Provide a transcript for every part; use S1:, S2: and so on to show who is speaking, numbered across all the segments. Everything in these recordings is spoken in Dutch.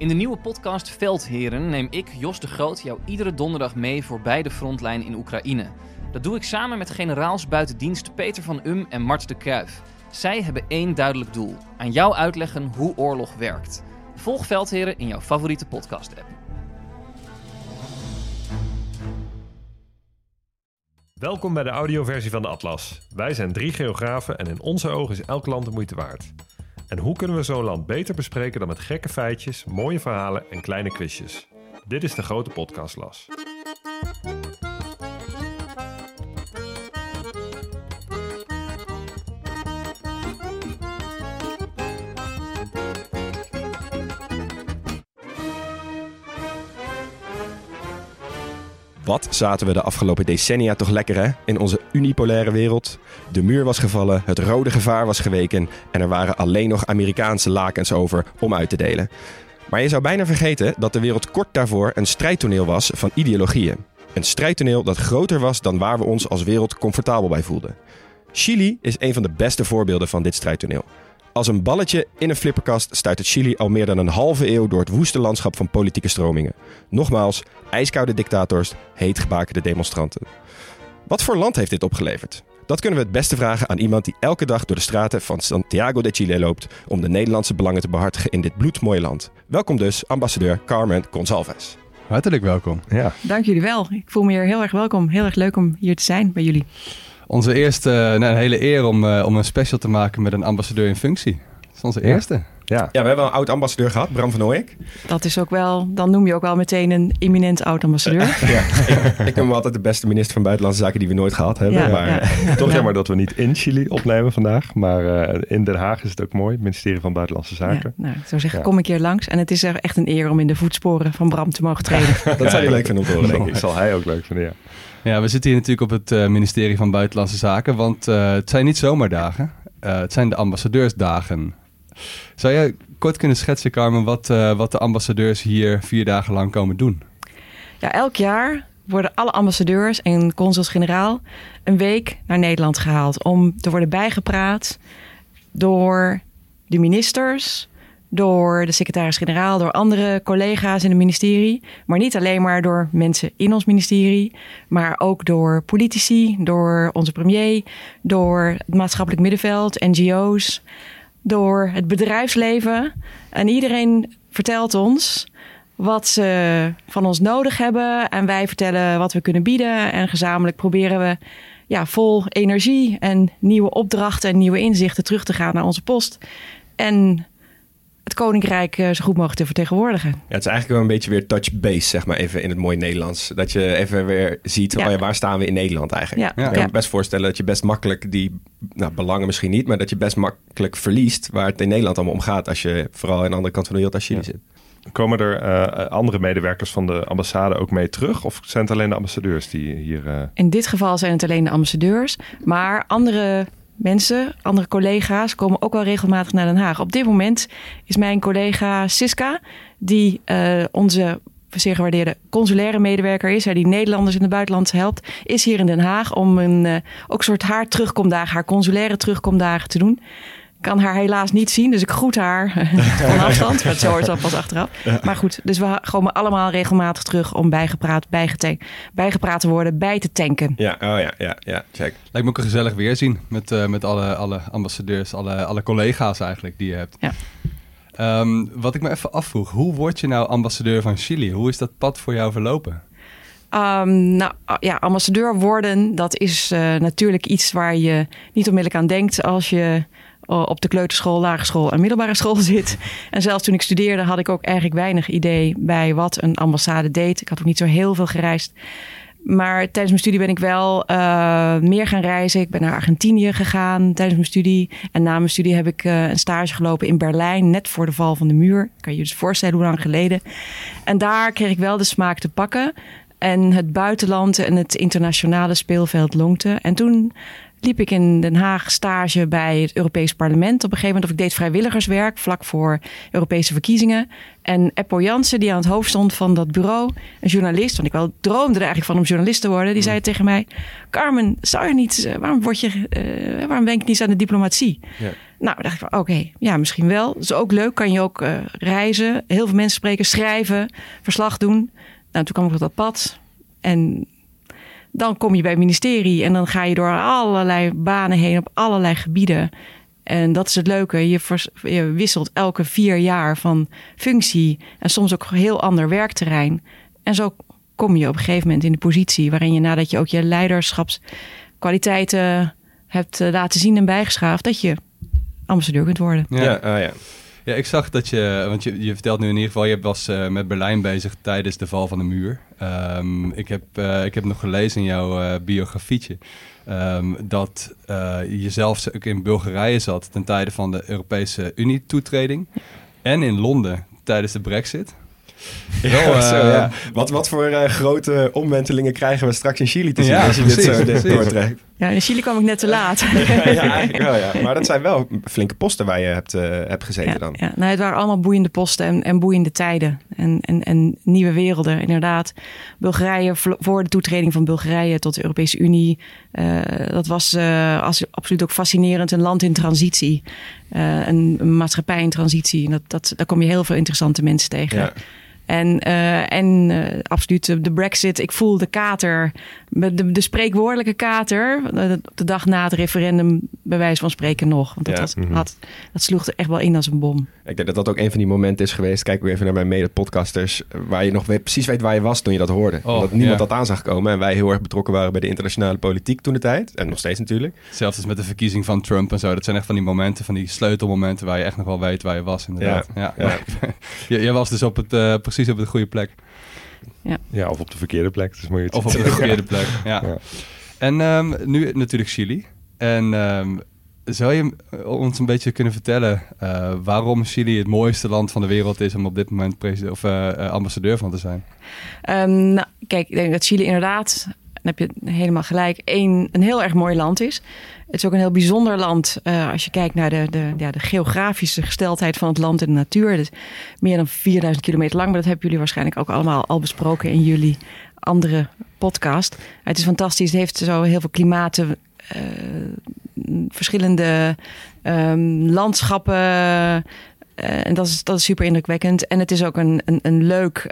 S1: In de nieuwe podcast Veldheren neem ik, Jos de Groot, jou iedere donderdag mee voorbij de frontlijn in Oekraïne. Dat doe ik samen met generaals buiten dienst Peter van Um en Mart de Kruif. Zij hebben één duidelijk doel: aan jou uitleggen hoe oorlog werkt. Volg Veldheren in jouw favoriete podcast-app.
S2: Welkom bij de audioversie van de Atlas. Wij zijn drie geografen en in onze ogen is elk land de moeite waard. En hoe kunnen we zo'n land beter bespreken dan met gekke feitjes, mooie verhalen en kleine quizjes? Dit is de grote podcastlas.
S3: Wat zaten we de afgelopen decennia toch lekker hè? In onze unipolaire wereld. De muur was gevallen, het rode gevaar was geweken en er waren alleen nog Amerikaanse lakens over om uit te delen. Maar je zou bijna vergeten dat de wereld kort daarvoor een strijdtoneel was van ideologieën. Een strijdtoneel dat groter was dan waar we ons als wereld comfortabel bij voelden. Chili is een van de beste voorbeelden van dit strijdtoneel. Als een balletje in een flipperkast stuit Chili al meer dan een halve eeuw door het woeste landschap van politieke stromingen. Nogmaals, ijskoude dictators, heetgebakende demonstranten. Wat voor land heeft dit opgeleverd? Dat kunnen we het beste vragen aan iemand die elke dag door de straten van Santiago de Chile loopt om de Nederlandse belangen te behartigen in dit bloedmooie land. Welkom dus, ambassadeur Carmen Gonsalves.
S4: Hartelijk welkom.
S2: Ja.
S5: Dank jullie wel. Ik voel me hier heel erg welkom. Heel erg leuk om hier te zijn bij jullie.
S4: Onze eerste, nou, een hele eer om, uh, om een special te maken met een ambassadeur in functie. Dat is onze eerste.
S2: Ja.
S3: Ja, we hebben een oud-ambassadeur gehad, Bram van Ooyek.
S5: Dat is ook wel, dan noem je ook wel meteen een eminent oud-ambassadeur.
S3: ja, ik, ik noem hem altijd de beste minister van Buitenlandse Zaken die we nooit gehad hebben.
S5: Ja,
S3: maar,
S5: ja.
S2: Toch jammer dat we niet in Chili opnemen vandaag, maar uh, in Den Haag is het ook mooi, het ministerie van Buitenlandse Zaken.
S5: Ja, nou, ik zou zeggen,
S2: Ja.
S5: kom een keer langs. En het is echt een eer om in de voetsporen van Bram te mogen treden.
S3: dat zou je leuk vinden om te horen, denk
S2: Dat
S3: ik.
S2: zal hij ook leuk vinden, ja.
S4: Ja, we zitten hier natuurlijk op het eh, ministerie van Buitenlandse Zaken, want eh, het zijn niet zomaar dagen. Eh, het zijn de ambassadeursdagen. Zou jij kort kunnen schetsen, Carmen, wat, wat de ambassadeurs hier vier dagen lang komen doen?
S5: Ja, elk jaar worden alle ambassadeurs en consuls-generaal een week naar Nederland gehaald om te worden bijgepraat door de ministers, door de secretaris-generaal, door andere collega's in het ministerie. Maar niet alleen maar door mensen in ons ministerie, maar ook door politici, door onze premier, door het maatschappelijk middenveld, NGO's, door het bedrijfsleven. En iedereen vertelt ons wat ze van ons nodig hebben. En wij vertellen wat we kunnen bieden. En gezamenlijk proberen we ja, vol energie en nieuwe opdrachten en nieuwe inzichten terug te gaan naar onze post. En het Koninkrijk eh, zo goed mogelijk te vertegenwoordigen.
S3: Ja, het is eigenlijk wel een beetje weer touch base, zeg maar, even in het mooie Nederlands. Dat je even weer ziet,
S5: Ja.
S3: oh ja, waar staan we in Nederland eigenlijk.
S5: Ja,
S3: Ik kan me best voorstellen dat je best makkelijk die, nou belangen misschien niet, maar dat je best makkelijk verliest waar het in Nederland allemaal om gaat als je vooral aan de andere kant van de wereld als Chili
S2: Ja.
S3: zit.
S2: Komen er eh, andere medewerkers van de ambassade ook mee terug? Of zijn het alleen de ambassadeurs die hier... eh,
S5: In dit geval zijn het alleen de ambassadeurs. Maar andere mensen, andere collega's komen ook wel regelmatig naar Den Haag. Op dit moment is mijn collega Siska, die eh, onze zeer gewaardeerde consulaire medewerker is, hè, die Nederlanders in het buitenland helpt, is hier in Den Haag om een eh, ook soort haar terugkomdagen, haar consulaire terugkomdagen te doen. Ik kan haar helaas niet zien, dus ik groet haar van afstand. Maar zo hoort ze pas achteraf. Maar goed, dus we komen allemaal regelmatig terug om bijgepraat, bijgete- bijgepraat te worden, bij te tanken.
S3: Ja, oh ja, ja, ja, check.
S4: Lijkt me ook een gezellig weerzien met, eh, met alle, alle ambassadeurs, alle, alle collega's eigenlijk die je hebt.
S5: Ja.
S4: Ehm, wat ik me even afvroeg, hoe word je nou ambassadeur van Chili? Hoe is dat pad voor jou verlopen?
S5: Ehm, nou ja, ambassadeur worden, dat is eh, natuurlijk iets waar je niet onmiddellijk aan denkt als je op de kleuterschool, lagere school en middelbare school zit. En zelfs toen ik studeerde had ik ook eigenlijk weinig idee bij wat een ambassade deed. Ik had ook niet zo heel veel gereisd. Maar tijdens mijn studie ben ik wel uh, meer gaan reizen. Ik ben naar Argentinië gegaan tijdens mijn studie. En na mijn studie heb ik uh, een stage gelopen in Berlijn, net voor de val van de muur. Kan je je dus voorstellen hoe lang geleden. En daar kreeg ik wel de smaak te pakken. En het buitenland en het internationale speelveld lonkte. En toen liep ik in Den Haag stage bij het Europees Parlement. Op een gegeven moment of ik deed vrijwilligerswerk vlak voor Europese verkiezingen. En Eppo Jansen, die aan het hoofd stond van dat bureau, een journalist, want ik wel droomde er eigenlijk van om journalist te worden, die zei tegen mij: Carmen, zou je niet, eh, waarom word je, uh, waarom denk je niet aan de diplomatie? Ja. Nou, dacht ik van oké, ja, misschien wel. Dat is ook leuk. Kan je ook uh, reizen, heel veel mensen spreken, schrijven, verslag doen. Nou, toen kwam ik op dat pad. En dan kom je bij het ministerie en dan ga je door allerlei banen heen op allerlei gebieden. En dat is het leuke. Je, je, wisselt elke vier jaar van functie en soms ook heel ander werkterrein. En zo kom je op een gegeven moment in de positie waarin je nadat je ook je leiderschapskwaliteiten hebt eh, laten zien en bijgeschaafd, dat je ambassadeur kunt worden.
S3: Ja, ja. Ah, ja.
S4: Ja, ik zag dat je, want je, je vertelt nu in ieder geval, je was uh, met Berlijn bezig tijdens de val van de muur. Um, ik, heb, uh, ik heb nog gelezen in jouw uh, biografietje um, dat je zelf ook in Bulgarije zat ten tijde van de Europese Unie-toetreding. En in Londen tijdens de Brexit.
S3: Ja, zo, ja. Wat, wat voor grote omwentelingen krijgen we straks in Chili te zien als je dit zo doortrekt?
S5: Ja, in Chili kwam ik net te laat.
S3: ja, eigenlijk wel, ja. Maar dat zijn wel flinke posten waar je hebt, uh, hebt gezeten
S5: ja,
S3: dan.
S5: Ja, nou, het waren allemaal boeiende posten en, en boeiende tijden. En, en, en nieuwe werelden, inderdaad. Bulgarije, voor de toetreding van Bulgarije tot de Europese Unie. Uh, dat was uh, als, absoluut ook fascinerend. Een land in transitie. een, een maatschappij in transitie. En dat, dat, daar kom je heel veel interessante mensen tegen. En, uh, en uh, absoluut de brexit. Ik voel de kater, de, de spreekwoordelijke kater. De, de, dag na het referendum, bij wijze van spreken nog. Want dat, ja. was, mm -hmm. had, dat sloeg er echt wel in als een bom.
S3: Ik denk dat dat ook een van die momenten is geweest. Kijk ook even naar mijn mede-podcasters. Waar je nog weet, precies weet waar je was toen je dat hoorde. Oh, Omdat niemand ja. dat aan zag komen. En wij heel erg betrokken waren bij de internationale politiek toen de tijd. En nog steeds natuurlijk.
S4: Zelfs als met de verkiezing van Trump en zo. Dat zijn echt van die momenten, van die sleutelmomenten... waar je echt nog wel weet waar je was inderdaad. Ja, ja. ja. je, was dus op het, uh, precies op de goede plek.
S2: Ja. ja, of op de verkeerde plek. Dus moet je
S4: of op de verkeerde plek, ja. ja. En um, nu natuurlijk Chili. En um, zou je ons een beetje kunnen vertellen uh, waarom Chili het mooiste land van de wereld is om op dit moment president of uh, ambassadeur van te zijn?
S5: Um, nou, kijk, ik denk dat Chili inderdaad, dan heb je helemaal gelijk, een, een heel erg mooi land is. Het is ook een heel bijzonder land uh, als je kijkt naar de, de, ja, de geografische gesteldheid van het land en de natuur. Is meer dan 4000 kilometer lang, maar dat hebben jullie waarschijnlijk ook allemaal al besproken in jullie andere podcast. Het is fantastisch. Het heeft zo heel veel klimaten, uh, verschillende um, landschappen. Uh, en dat is, dat is super indrukwekkend. En het is ook een, een, een leuk,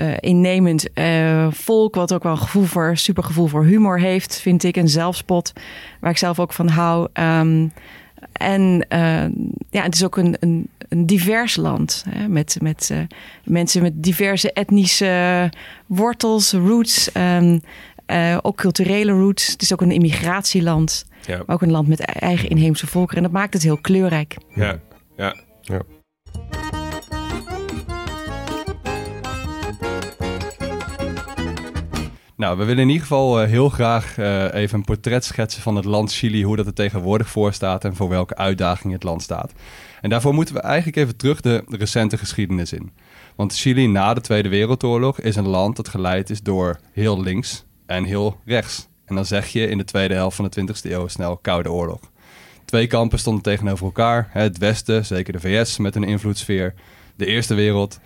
S5: uh, uh, innemend volk. Wat ook wel een gevoel voor, super gevoel voor humor heeft, vind ik. Een zelfspot, waar ik zelf ook van hou. Um, en ja, het is ook een, een, een divers land. Hè, met met mensen met diverse etnische wortels, roots. Um, uh, ook culturele roots. Het is ook een immigratieland. Ja. Maar ook een land met eigen inheemse volkeren. En dat maakt het heel kleurrijk.
S3: Ja, ja, ja.
S4: Nou, we willen in ieder geval uh, heel graag uh, even een portret schetsen van het land Chili, hoe dat er tegenwoordig voor staat en voor welke uitdagingen het land staat. En daarvoor moeten we eigenlijk even terug de recente geschiedenis in. Want Chili na de Tweede Wereldoorlog is een land dat geleid is door heel links en heel rechts. En dan zeg je in de tweede helft van de 20e eeuw snel Koude Oorlog. Twee kampen stonden tegenover elkaar. Het Westen, zeker de VS met een invloedssfeer. De Eerste Wereld.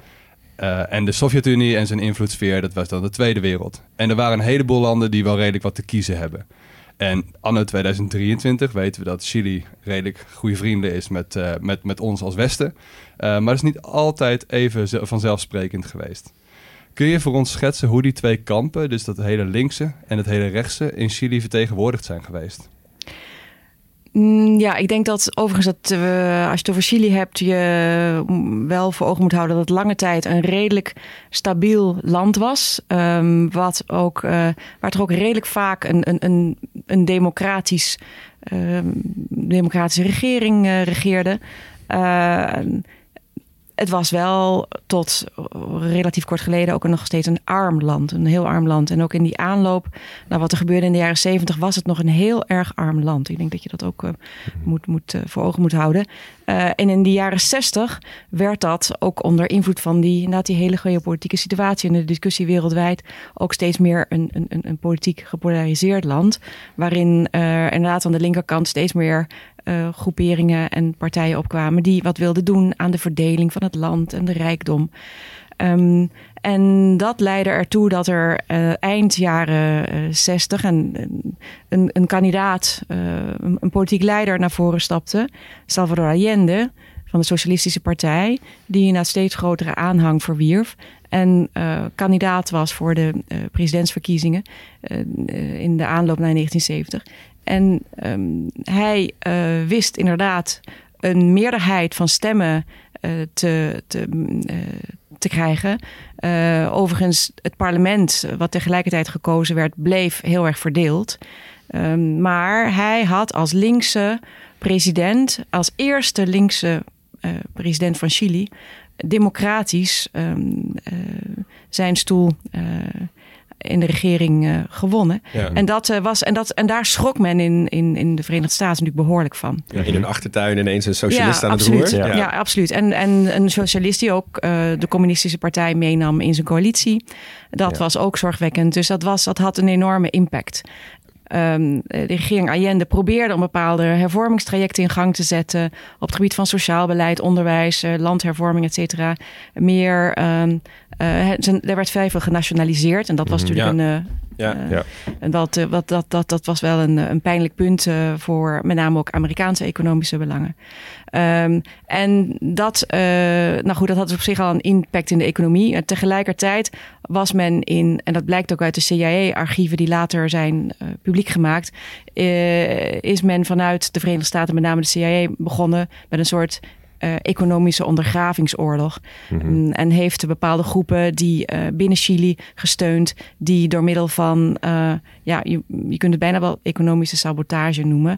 S4: Uh, en de Sovjet-Unie en zijn invloedssfeer, dat was dan de Tweede Wereld. En er waren een heleboel landen die wel redelijk wat te kiezen hebben. En anno 2023 weten we dat Chili redelijk goede vrienden is met, uh, met, met ons als Westen. Uh, maar dat is niet altijd even vanzelfsprekend geweest. Kun je voor ons schetsen hoe die twee kampen, dus dat hele linkse en het hele rechtse, in Chili vertegenwoordigd zijn geweest?
S5: Mm, ja, ik denk dat overigens dat uh, als je het over hebt, je wel voor ogen moet houden dat het lange tijd een redelijk stabiel land was. Um, wat ook, uh, waar toch ook redelijk vaak een, een, een, een democratisch, uh, democratische regering uh, regeerde. Het was wel tot relatief kort geleden ook nog steeds een arm land. Een heel arm land. En ook in die aanloop naar wat er gebeurde in de jaren zeventig... was het nog een heel erg arm land. Ik denk dat je dat ook uh, moet, moet, uh, voor ogen moet houden. Uh, en in de jaren zestig werd dat ook onder invloed van die, inderdaad die hele geopolitieke situatie... en de discussie wereldwijd ook steeds meer een, een, een politiek gepolariseerd land... waarin inderdaad aan de linkerkant steeds meer uh, groeperingen en partijen opkwamen die wat wilden doen aan de verdeling van het land en de rijkdom. Um, en dat leidde ertoe dat er uh, eind jaren uh, 60 een, een, kandidaat, een, een, politiek leider naar voren stapte, Salvador Allende van de Socialistische Partij, die na steeds grotere aanhang verwierf en kandidaat was voor de presidentsverkiezingen in de aanloop naar 1970. En um, hij uh, wist inderdaad een meerderheid van stemmen uh, te, te, uh, te krijgen. overigens, het parlement, wat tegelijkertijd gekozen werd, bleef heel erg verdeeld. Um, maar hij had als linkse president, als eerste linkse president van Chili, democratisch um, zijn stoel in de regering uh, gewonnen. Ja. En, dat, uh, was, en, dat, en daar schrok men in, in, in de Verenigde Staten natuurlijk behoorlijk van.
S3: Ja, in een achtertuin ineens een socialist ja, aan
S5: absoluut.
S3: het roer.
S5: Ja, ja absoluut. En, en een socialist die ook uh, de communistische partij meenam in zijn coalitie. Dat was ook zorgwekkend. Dus dat, was, dat had een enorme impact. Um, de regering Allende probeerde om bepaalde hervormingstrajecten in gang te zetten. Op het gebied van sociaal beleid, onderwijs, landhervorming, et cetera. Meer um, uh, er werd vrij veel genationaliseerd. En dat was mhm. natuurlijk ja. een. Ja, uh, ja. En dat, wat, dat, dat, dat was wel een, een pijnlijk punt voor met name ook Amerikaanse economische belangen. Um, en dat, nou goed, dat had dus op zich al een impact in de economie. En tegelijkertijd was men in, en dat blijkt ook uit de CIA-archieven die later zijn publiek gemaakt, is men vanuit de Verenigde Staten, met name de CIA, begonnen met een soort uh, economische ondergravingsoorlog. Mm-hmm. En heeft bepaalde groepen die uh, binnen Chili gesteund, die door middel van, uh, ja, je, je kunt het bijna wel economische sabotage noemen.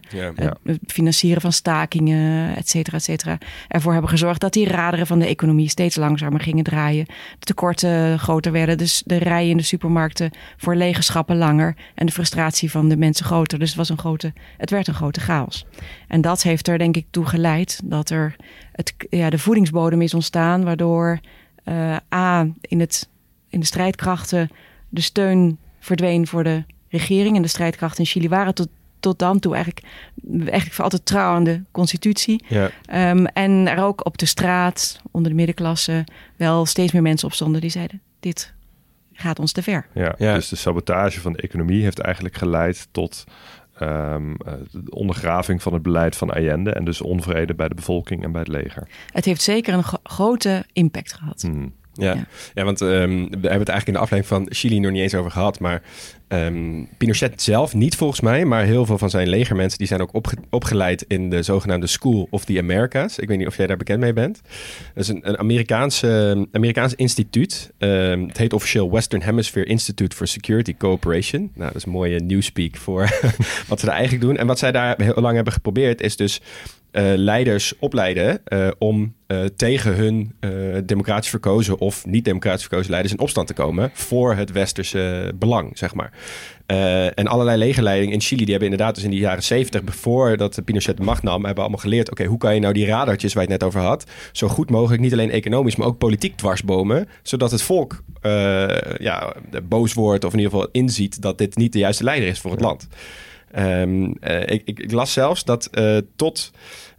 S5: Het financieren van stakingen, et cetera, et cetera. Ervoor hebben gezorgd dat die raderen van de economie steeds langzamer gingen draaien. De tekorten groter werden, dus de rijen in de supermarkten voor lege schappen langer en de frustratie van de mensen groter. Dus het, was een grote, het werd een grote chaos. En dat heeft er denk ik toe geleid dat er het, ja, de voedingsbodem is ontstaan, waardoor uh, A, in, het, in de strijdkrachten de steun verdween voor de regering. En de strijdkrachten in Chili waren tot, tot dan toe eigenlijk, eigenlijk voor altijd trouw aan de constitutie. Ja. Um, en er ook op de straat, onder de middenklasse, wel steeds meer mensen opstonden die zeiden: Dit gaat ons te ver.
S2: Ja, ja, dus de sabotage van de economie heeft eigenlijk geleid tot um, de ondergraving van het beleid van Allende en dus onvrede bij de bevolking en bij het leger.
S5: Het heeft zeker een grote impact gehad. Hmm.
S3: Ja. ja, want um, we hebben het eigenlijk in de aflevering van Chili nog niet eens over gehad. Maar um, Pinochet zelf niet volgens mij, maar heel veel van zijn legermensen die zijn ook opge opgeleid in de zogenaamde School of the Americas. Ik weet niet of jij daar bekend mee bent. Dat is een, een Amerikaanse, Amerikaans instituut. Um, het heet officieel Western Hemisphere Institute for Security Cooperation. Nou, dat is een mooie newspeak voor wat ze daar eigenlijk doen. En wat zij daar heel lang hebben geprobeerd is dus leiders opleiden uh, om uh, tegen hun democratisch verkozen of niet democratisch verkozen leiders in opstand te komen voor het westerse belang, zeg maar. en allerlei legerleidingen in Chili, die hebben inderdaad dus in de jaren zeventig, voordat Pinochet de macht nam, hebben allemaal geleerd, oké, hoe kan je nou die radartjes waar je het net over had, zo goed mogelijk, niet alleen economisch, maar ook politiek dwarsbomen, zodat het volk ja, boos wordt of in ieder geval inziet dat dit niet de juiste leider is voor het land. Um, ik, ik, ik, las zelfs dat tot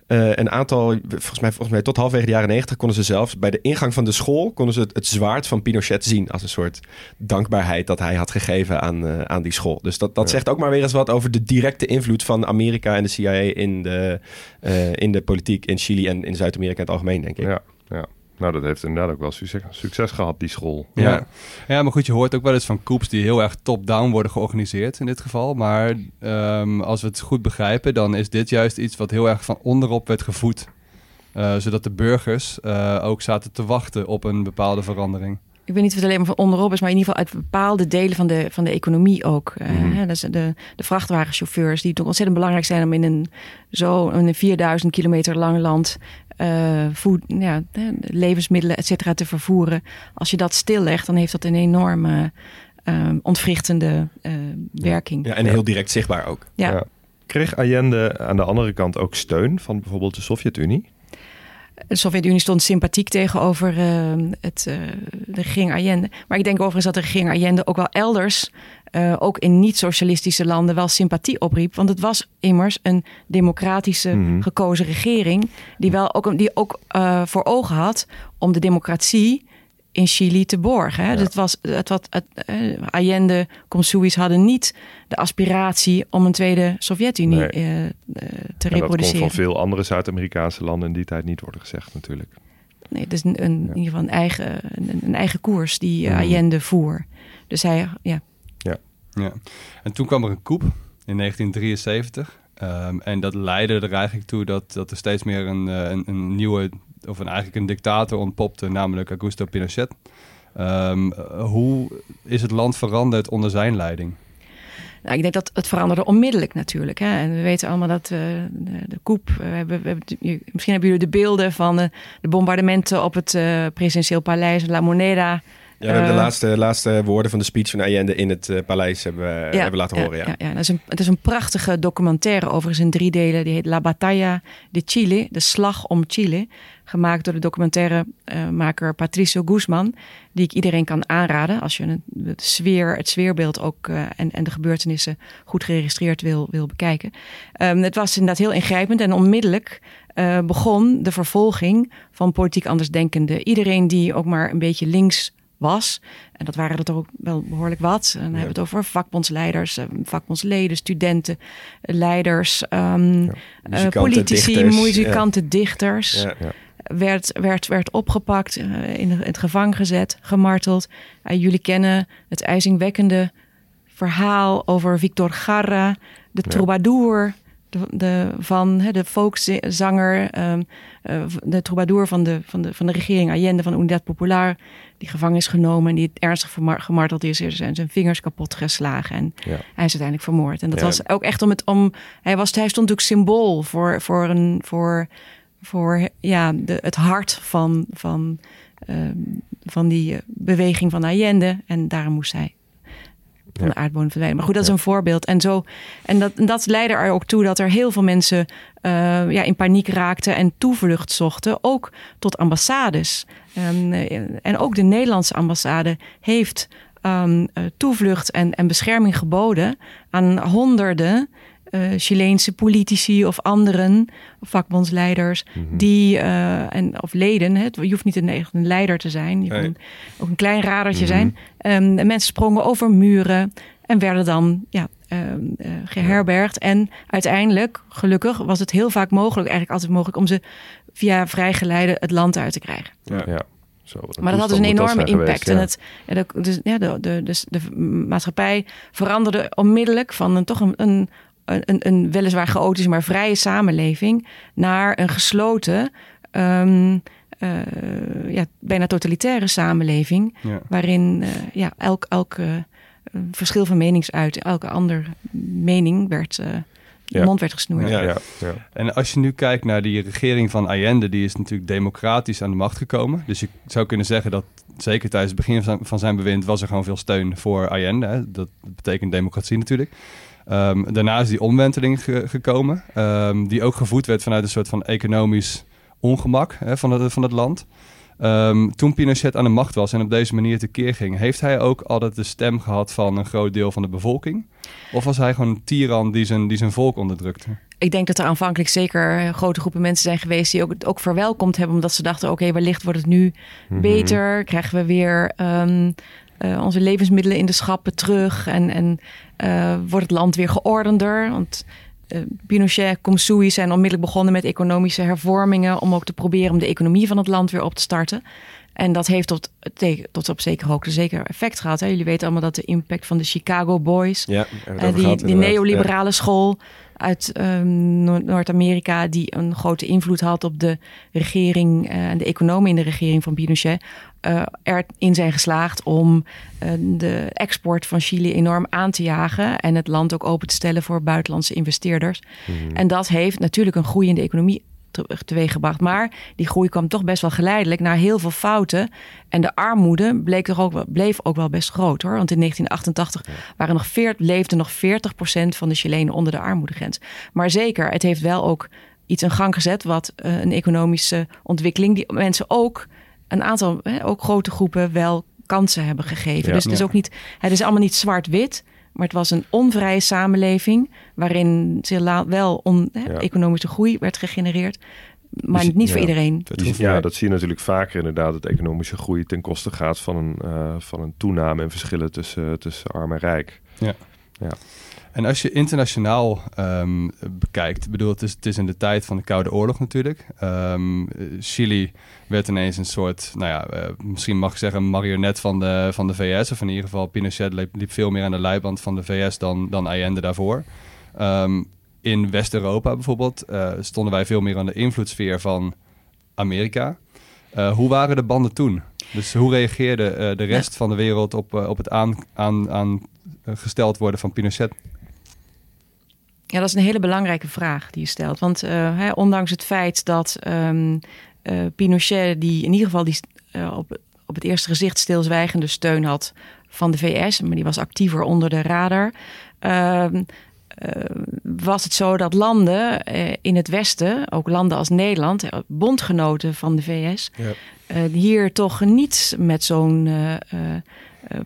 S3: uh, een aantal, volgens mij, volgens mij tot halfwege de jaren negentig konden ze zelfs bij de ingang van de school konden ze het, het, zwaard van Pinochet zien als een soort dankbaarheid dat hij had gegeven aan, uh, aan die school. Dus dat, dat ja. zegt ook maar weer eens wat over de directe invloed van Amerika en de CIA in de, uh, in de politiek in Chili en in Zuid-Amerika in het algemeen, denk ik.
S2: Ja, ja. Nou, dat heeft inderdaad ook wel succes, succes gehad, die school.
S4: Ja. ja, maar goed, je hoort ook wel eens van coups die heel erg top-down worden georganiseerd in dit geval. Maar um, als we het goed begrijpen, dan is dit juist iets wat heel erg van onderop werd gevoed. Uh, zodat de burgers uh, ook zaten te wachten op een bepaalde verandering
S5: ik weet niet of het alleen maar van onderop is, maar in ieder geval uit bepaalde delen van de, van de economie ook. Mm -hmm. uh, dus de, de vrachtwagenchauffeurs, die toch ontzettend belangrijk zijn om in een zo een 4000 kilometer lang land eh, voed, ja, levensmiddelen, et cetera, te vervoeren. Als je dat stillegt, dan heeft dat een enorme uh, ontwrichtende uh, werking.
S3: Ja, en heel direct zichtbaar ook.
S5: Ja. ja.
S2: Kreeg Allende aan de andere kant ook steun van bijvoorbeeld de Sovjet-Unie?
S5: De Sovjet-Unie stond sympathiek tegenover uh, het, uh, de regering Allende. Maar ik denk overigens dat de regering Allende ook wel elders, uh, ook in niet-socialistische landen, wel sympathie opriep. Want het was immers een democratische mm-hmm. gekozen regering, die wel ook, die ook voor ogen had om de democratie in Chili te borgen. Hè? Ja. Dat was, het, wat, het, uh, Allende, Comsuis hadden niet de aspiratie om een tweede Sovjet-Unie nee. uh, uh, te
S2: en
S5: reproduceren.
S2: Dat kon van veel andere Zuid-Amerikaanse landen in die tijd niet worden gezegd natuurlijk.
S5: Nee, het is een, een ja. in ieder geval een eigen, een, een eigen koers die mm. Allende voer. Dus hij, ja.
S4: ja. ja. En toen kwam er een coup in 1973. Um, en dat leidde er eigenlijk toe dat, dat er steeds meer een, een, een nieuwe of een, eigenlijk een dictator ontpopte, namelijk Augusto Pinochet. Um, hoe is het land veranderd onder zijn leiding?
S5: Nou, ik denk dat het veranderde onmiddellijk natuurlijk. Hè. En we weten allemaal dat uh, de, koep. Misschien hebben jullie de beelden van de, de bombardementen op het uh, presidentieel paleis La Moneda.
S3: Ja, we hebben de laatste, laatste woorden van de speech van Allende in het uh, paleis hebben, hebben laten horen. Ja,
S5: ja. Dat is een, het is een prachtige documentaire, overigens in drie delen. Die heet La Batalla de Chile, de slag om Chile. Gemaakt door de documentairemaker Patricio Guzman. Die ik iedereen kan aanraden als je het, sfeer, het sfeerbeeld ook uh, en, en de gebeurtenissen goed geregistreerd wil, wil bekijken. Um, het was inderdaad heel ingrijpend en onmiddellijk uh, begon de vervolging van politiek andersdenkenden. Iedereen die ook maar een beetje links was. En dat waren er toch ook wel behoorlijk wat. En dan ja. hebben we het over vakbondsleiders, vakbondsleden, studenten, leiders, um, ja. muzikanten, uh, politici, dichters, muzikanten, ja. dichters. Werd, werd, werd opgepakt, uh, in het gevangen gezet, gemarteld. Uh, jullie kennen het ijzingwekkende verhaal over Victor Garra, de troubadour de, de, van de folkzanger, um, uh, de troubadour van de, van, de, van de regering Allende van Unidad Popular, die gevangen is genomen en die ernstig gemarteld is. Er zijn zijn vingers kapot geslagen en ja. hij is uiteindelijk vermoord. En dat ja. was ook echt om het om. Hij, was, hij stond natuurlijk symbool voor, voor, een, voor, voor ja, de, het hart van, van, um, van die beweging van Allende. En daarom moest hij van de aardbodem verdwijnen. Maar goed, dat is een voorbeeld. En, zo, en, dat, en dat leidde er ook toe dat er heel veel mensen uh, ja, in paniek raakten en toevlucht zochten, ook tot ambassades. Um, en ook de Nederlandse ambassade heeft um, toevlucht en, en bescherming geboden aan honderden uh, Chileense politici of anderen, vakbondsleiders, mm -hmm. die, uh, en, of leden, hè, je hoeft niet een, een leider te zijn, je kan ook een klein radertje mm -hmm. zijn. Um, mensen sprongen over muren en werden dan ja, uh, geherbergd. En uiteindelijk, gelukkig, was het heel vaak mogelijk, eigenlijk altijd mogelijk, om ze via vrijgeleide het land uit te krijgen.
S2: Ja, ja.
S5: Zo, maar dat had dus een enorme impact. Geweest, ja. En het, ja, de, dus, ja, de, de, de, de, maatschappij veranderde onmiddellijk van een, toch een, een een, een weliswaar chaotische, maar vrije samenleving naar een gesloten, um, uh, ja, bijna totalitaire samenleving. Ja. Waarin uh, ja, elk, elk uh, verschil van meningsuiting, elke andere mening werd. Ja. mond werd gesnoerd.
S2: Ja, ja, ja,
S4: En als je nu kijkt naar die regering van Allende, die is natuurlijk democratisch aan de macht gekomen. Dus je zou kunnen zeggen dat zeker tijdens het begin van zijn, van zijn bewind was er gewoon veel steun voor Allende. Hè. Dat betekent democratie natuurlijk. Um, daarna is die omwenteling ge gekomen, um, die ook gevoed werd vanuit een soort van economisch ongemak hè, van, het, van het land. Um, toen Pinochet aan de macht was en op deze manier tekeer ging, heeft hij ook altijd de stem gehad van een groot deel van de bevolking? Of was hij gewoon een tiran die zijn, die zijn volk onderdrukte?
S5: Ik denk dat er aanvankelijk zeker grote groepen mensen zijn geweest die ook, ook verwelkomd hebben, omdat ze dachten: oké, okay, wellicht wordt het nu mm -hmm. beter, krijgen we weer um, uh, onze levensmiddelen in de schappen terug en, en uh, wordt het land weer geordender. Want uh, Pinochet, Comsui zijn onmiddellijk begonnen met economische hervormingen om ook te proberen om de economie van het land weer op te starten. En dat heeft tot, tot op zekere hoogte zeker effect gehad. Hè? Jullie weten allemaal dat de impact van de Chicago Boys,
S3: ja,
S5: die, die neoliberale ja. school uit um, Noord-Amerika, die een grote invloed had op de regering en uh, de economen in de regering van Pinochet, uh, erin zijn geslaagd om uh, de export van Chili enorm aan te jagen en het land ook open te stellen voor buitenlandse investeerders. Mm. En dat heeft natuurlijk een groeiende economie teweeggebracht. Maar die groei kwam toch best wel geleidelijk naar heel veel fouten. En de armoede bleek toch ook, wel- bleef ook wel best groot hoor. Want in 1988 waren nog veer, leefde nog 40% van de Chilenen onder de armoedegrens. Maar zeker, het heeft wel ook iets in gang gezet, wat eh, een economische ontwikkeling, die mensen ook, een aantal, hè, ook grote groepen, wel kansen hebben gegeven.
S2: Ja.
S5: dus het is
S4: Ja.
S5: ook niet, het is allemaal niet zwart-wit. Maar het was een onvrije samenleving waarin zeer la- wel on, hè,
S2: Ja.
S5: economische groei werd gegenereerd. Maar
S2: Dus-
S5: niet voor
S2: ja.
S5: iedereen.
S2: Ja, dat zie je natuurlijk vaker inderdaad. Dat economische groei ten koste gaat van een, eh, van een toename en verschillen tussen, tussen arm en rijk.
S4: En als je internationaal ehm, bekijkt, bedoel, het is, het is in de tijd van de Koude Oorlog natuurlijk. Ehm, eh, Chili werd ineens een soort, nou ja, eh, misschien mag ik zeggen, een marionet van de, van de VS. Of in ieder geval, Pinochet liep, liep veel meer aan de leiband van de VS dan, dan Allende daarvoor. Ehm, in West-Europa bijvoorbeeld eh, stonden wij veel meer aan de invloedssfeer van Amerika. Eh, hoe waren de banden toen? Dus hoe reageerde de rest van de wereld op, op het aan, aan, aan gesteld worden van Pinochet?
S5: Ja, dat is een hele belangrijke vraag die je stelt. Want hè, ondanks het feit dat ehm, eh, Pinochet, die in ieder geval die, eh, op, op het eerste gezicht stilzwijgende steun had van de VS, maar die was actiever onder de radar. ehm, eh, was het zo dat landen in het Westen, ook landen als Nederland, bondgenoten van de VS,
S3: Ja.
S5: hier toch niet met zo'n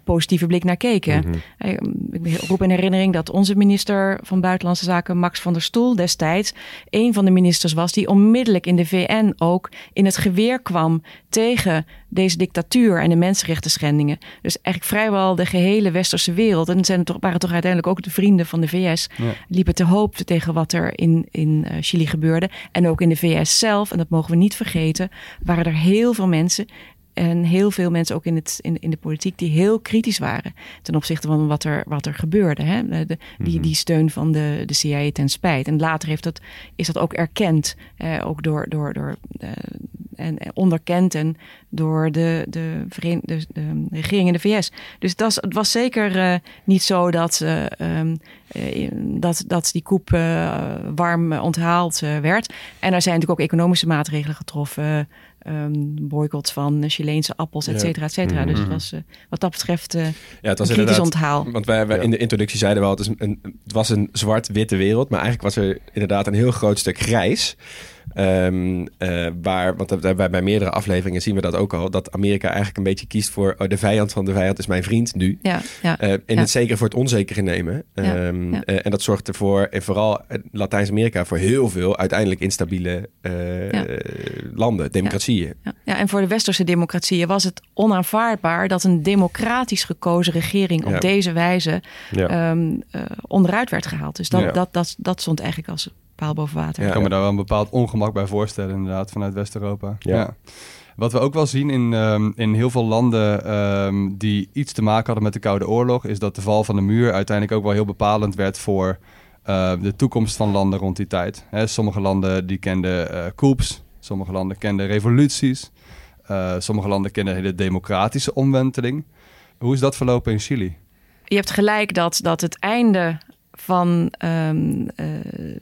S5: positieve blik naar keken.
S2: Mhm.
S5: Hey, Ik roep in herinnering dat onze minister van Buitenlandse Zaken, Max van der Stoel, destijds een van de ministers was die onmiddellijk in de VN ook in het geweer kwam tegen deze dictatuur en de mensenrechten schendingen. Dus eigenlijk vrijwel de gehele westerse wereld, en zijn toch, waren toch uiteindelijk ook de vrienden van de VS,
S4: Ja.
S5: liepen te hoop tegen wat er in, in eh, Chili gebeurde. En ook in de VS zelf, en dat mogen we niet vergeten, waren er heel veel mensen en heel veel mensen ook in, het, in, in de politiek die heel kritisch waren ten opzichte van wat er, wat er gebeurde. Hè? De, de- die, die steun van de, de CIA ten spijt. En later heeft dat, is dat ook erkend, eh, ook door, door, door eh, en en onderkend en door de, de, veren- de, de regering in de VS. Dus dat was, het was zeker eh, niet zo dat, eh, ehm, eh, dat, dat die koep warm onthaald werd. En er zijn natuurlijk ook economische maatregelen getroffen. Ehm boycott van Chileense appels, et cetera, et cetera. Dus het
S4: Mhm.
S5: was eh, wat dat betreft eh,
S3: Ja, het was
S5: een kritisch
S3: inderdaad...
S5: onthaal.
S3: Want wij, wij
S2: Ja.
S3: in de introductie zeiden we al, het, is een, het was een zwart-witte wereld. Maar eigenlijk was er inderdaad een heel groot stuk grijs. Eh, waar, want dat- bij, bij meerdere afleveringen zien we dat ook al. Dat Amerika eigenlijk een beetje kiest voor oh, de vijand van de vijand is mijn vriend nu.
S5: Ja, ja.
S3: Eh,
S5: Ja.
S3: het zekere voor het onzekere nemen. Ehm,
S5: ja.
S3: eh, en dat zorgt ervoor, en vooral Latijns-Amerika, voor heel veel uiteindelijk instabiele landen, democratieën.
S5: Ja, ja, en voor de westerse democratieën was het onaanvaardbaar dat een democratisch gekozen regering op deze wijze ehm, eh, onderuit werd gehaald. Dus dat, dat, dat, dat stond eigenlijk als paal boven water.
S3: Ja.
S4: Ik kan me daar wel een bepaald ongemak bij voorstellen, inderdaad, vanuit West-Europa.
S2: Ja.
S4: Wat we ook wel zien in, ehm, in heel veel landen ehm, die iets te maken hadden met de Koude Oorlog, is dat de val van de muur uiteindelijk ook wel heel bepalend werd voor eh, de toekomst van landen rond die tijd. Hè, sommige landen die kenden eh coups, sommige landen kenden revoluties, eh, sommige landen kenden hele democratische omwenteling. Hoe is dat verlopen in Chili?
S5: Je hebt gelijk dat, dat het einde van ehm, eh,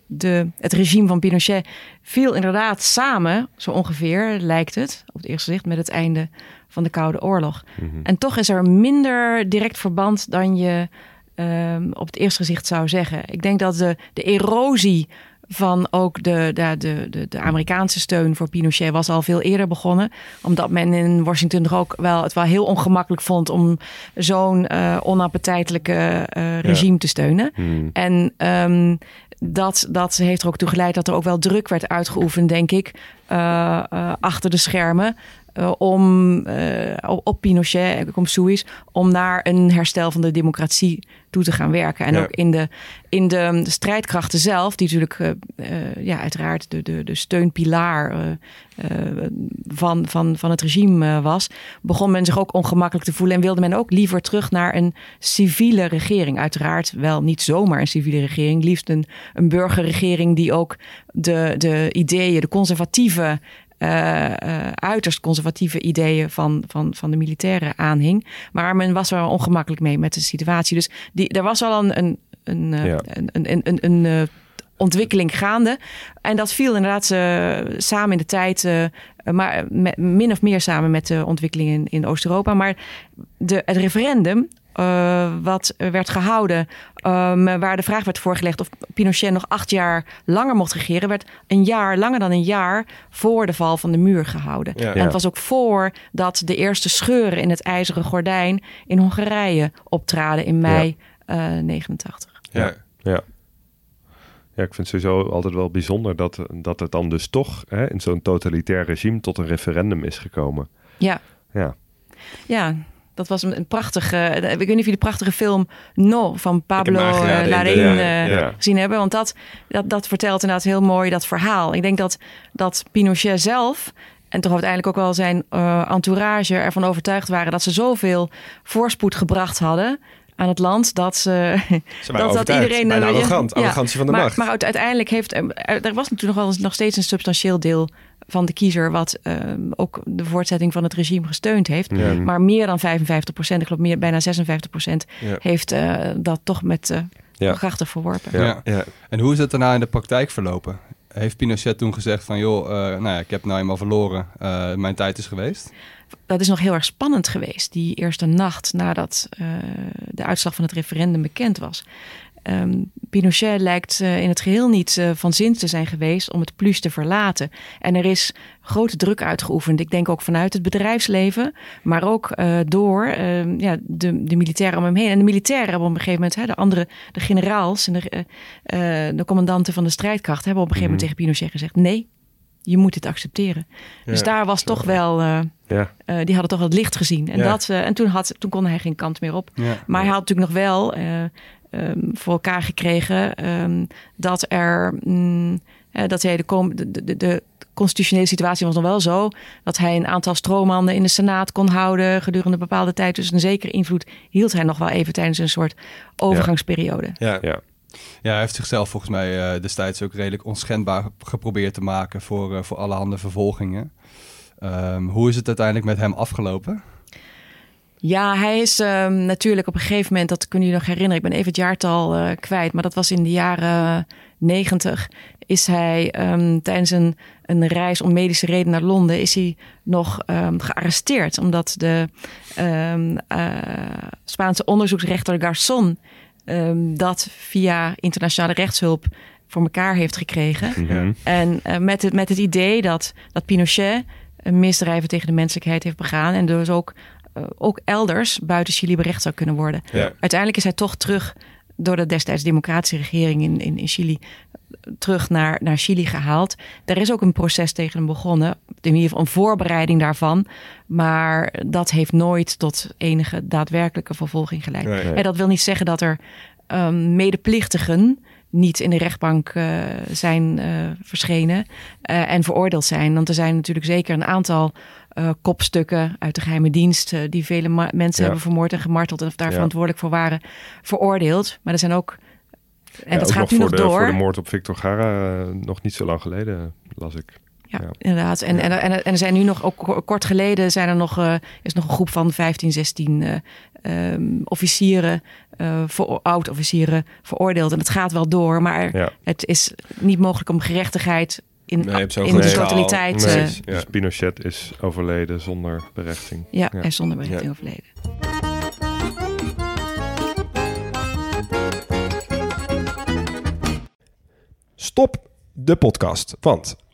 S5: de, het regime van Pinochet viel inderdaad samen, zo ongeveer lijkt het, op het eerste zicht, met het einde van de Koude Oorlog.
S2: Mhm.
S5: En toch is er minder direct verband dan je ehm, op het eerste gezicht zou zeggen. Ik denk dat de, de erosie van ook de, de, de, de, de Amerikaanse steun voor Pinochet was al veel eerder begonnen. Omdat men in Washington toch ook wel het wel heel ongemakkelijk vond om zo'n onappetijtelijke eh, regime te steunen.
S2: Mhm.
S5: En ehm, dat, dat heeft er ook toe geleid dat er ook wel druk werd uitgeoefend, denk ik, eh, achter de schermen. Eh, om eh, op- Pinochet, om Suïs, om naar een herstel van de democratie toe te gaan werken. En
S3: Ja.
S5: ook in de, in de, de strijdkrachten zelf, die natuurlijk eh, ja, uiteraard de, de, de steunpilaar van, van, van het regime was, begon men zich ook ongemakkelijk te voelen en wilde men ook liever terug naar een civiele regering. Uiteraard wel niet zomaar een civiele regering, liefst een, een burgerregering die ook de, de ideeën, de conservatieve uiterst conservatieve ideeën van, van, van de militairen aanhing. Maar men was er wel ongemakkelijk mee met de situatie. Dus die, er was al een, een, een, eh,
S2: Ja.
S5: een, een, een, een, een, eh, ontwikkeling gaande. En dat viel inderdaad eh, samen in de tijd, eh, maar met, min of meer samen met de ontwikkeling in, in Oost-Europa. Maar de, het referendum uh, wat werd gehouden, um, waar de vraag werd voorgelegd of Pinochet nog acht jaar langer mocht regeren, werd een jaar, langer dan een jaar voor de val van de muur gehouden.
S3: Ja.
S5: En het was ook voordat de eerste scheuren in het ijzeren gordijn in Hongarije optraden in mei uh, 89.
S2: Ja. ja. Ja, ik vind het sowieso altijd wel bijzonder dat, dat het dan dus toch hè, in zo'n totalitair regime tot een referendum is gekomen.
S5: Ja.
S2: Ja.
S5: Ja, dat was een, een prachtige. Ik weet niet of jullie de prachtige film No van Pablo uh, Larraín
S2: ja,
S5: uh,
S2: ja.
S5: gezien hebben. Want dat, dat, dat vertelt inderdaad heel mooi dat verhaal. Ik denk dat, dat Pinochet zelf. En toch uiteindelijk ook wel zijn uh, entourage ervan overtuigd waren dat ze zoveel voorspoed gebracht hadden aan het land dat ze,
S3: Ze
S5: dat, dat iedereen
S3: Bijna
S5: eh,
S3: arrogant,
S5: ja,
S3: arrogantie van de
S5: maar,
S3: macht.
S5: Maar uit- uiteindelijk heeft er was natuurlijk nog wel eens- nog steeds een substantieel deel van de kiezer wat ehm, ook de voortzetting van het regime gesteund heeft.
S2: Ja.
S5: Maar meer dan 55 procent, ik geloof meer, bijna 56 procent,
S3: Ja.
S5: heeft eh, dat toch met eh
S3: Ja.
S5: krachtig verworpen.
S2: Ja.
S3: Ja.
S4: En hoe is het daarna in de praktijk verlopen? Heeft Pinochet toen gezegd van, joh, eh, nou ja, ik heb nou eenmaal verloren, eh, mijn tijd is geweest?
S5: Dat is nog heel erg spannend geweest, die eerste nacht nadat eh, de uitslag van het referendum bekend was. Ehm, Pinochet lijkt eh, in het geheel niet eh, van zin te zijn geweest om het plus te verlaten. En er is grote druk uitgeoefend. Ik denk ook vanuit het bedrijfsleven, maar ook eh, door ehm, ja, de, de militairen om hem heen. En de militairen hebben op een gegeven moment, hè, de andere, de generaals en de, de commandanten van de strijdkracht, hebben op een gegeven moment tegen Pinochet gezegd: nee, je moet dit accepteren. dus daar was toch wel. eh,
S2: Ja.
S5: eh, die hadden toch het licht gezien. En,
S3: Ja.
S5: dat, en toen, had, toen kon hij geen kant meer op. Maar hij had natuurlijk nog wel ehm, voor elkaar gekregen ehm, dat er. mm, eh, dat hij de, kom- de, de, de constitutionele situatie was nog wel zo dat hij een aantal stroommannen in de Senaat kon houden gedurende een bepaalde tijd. Dus een zekere invloed hield hij nog wel even tijdens een soort overgangsperiode.
S3: Ja.
S2: Ja.
S4: Ja, hij heeft zichzelf volgens mij eh, destijds ook redelijk onschendbaar geprobeerd te maken voor, eh, voor allerhande vervolgingen. Ehm, hoe is het uiteindelijk met hem afgelopen?
S5: Ja, hij is ehm, natuurlijk op een gegeven moment, dat kunnen jullie nog herinneren, ik ben even het jaartal eh, kwijt, maar dat was in de jaren negentig, is hij ehm, tijdens een, een reis om medische reden naar Londen, is hij nog ehm, gearresteerd, omdat de ehm, eh, Spaanse onderzoeksrechter Garçon ehm, dat via internationale rechtshulp voor elkaar heeft gekregen.
S2: Mhm.
S5: En eh, met, het, met het idee dat, dat Pinochet een misdrijven tegen de menselijkheid heeft begaan. En dus ook, ook elders buiten Chili berecht zou kunnen worden.
S3: Ja.
S5: Uiteindelijk is hij toch terug door de destijds democratische regering in, in, in Chili eh, terug naar, naar Chili gehaald. Er is ook een proces tegen hem begonnen. In ieder geval een voorbereiding daarvan. Maar dat heeft nooit tot enige daadwerkelijke vervolging geleid.
S3: Nee, nee.
S5: En dat wil niet zeggen dat er ehm, medeplichtigen niet in de rechtbank eh, zijn eh, verschenen eh, en veroordeeld zijn. Want er zijn natuurlijk zeker een aantal eh, kopstukken uit de geheime dienst eh, die vele mensen
S2: Ja.
S5: hebben vermoord en gemarteld of daar
S2: Ja.
S5: verantwoordelijk voor waren, veroordeeld. Maar er zijn ook. En
S2: Ja,
S5: dat
S2: ook
S5: gaat nu
S2: voor
S5: nog
S2: de,
S5: door.
S2: Voor de moord op Victor Gara, eh, nog niet zo lang geleden, las ik.
S5: Ja, inderdaad. En, en, en, en er zijn nu nog, ook ko- kort geleden, zijn er nog, is nog een groep van 15, 16 eh, ehm, officieren, voor, oud-officieren veroordeeld. En het gaat wel door, maar het is niet mogelijk om gerechtigheid in,
S3: Nee,
S5: in de totaliteit.
S3: Nee.
S5: eh,
S3: Ja.
S2: Dus Pinochet is overleden zonder berechting.
S5: ja,
S2: Ja.
S5: hij is zonder berichting
S3: Ja.
S5: overleden.
S3: Stop de podcast, want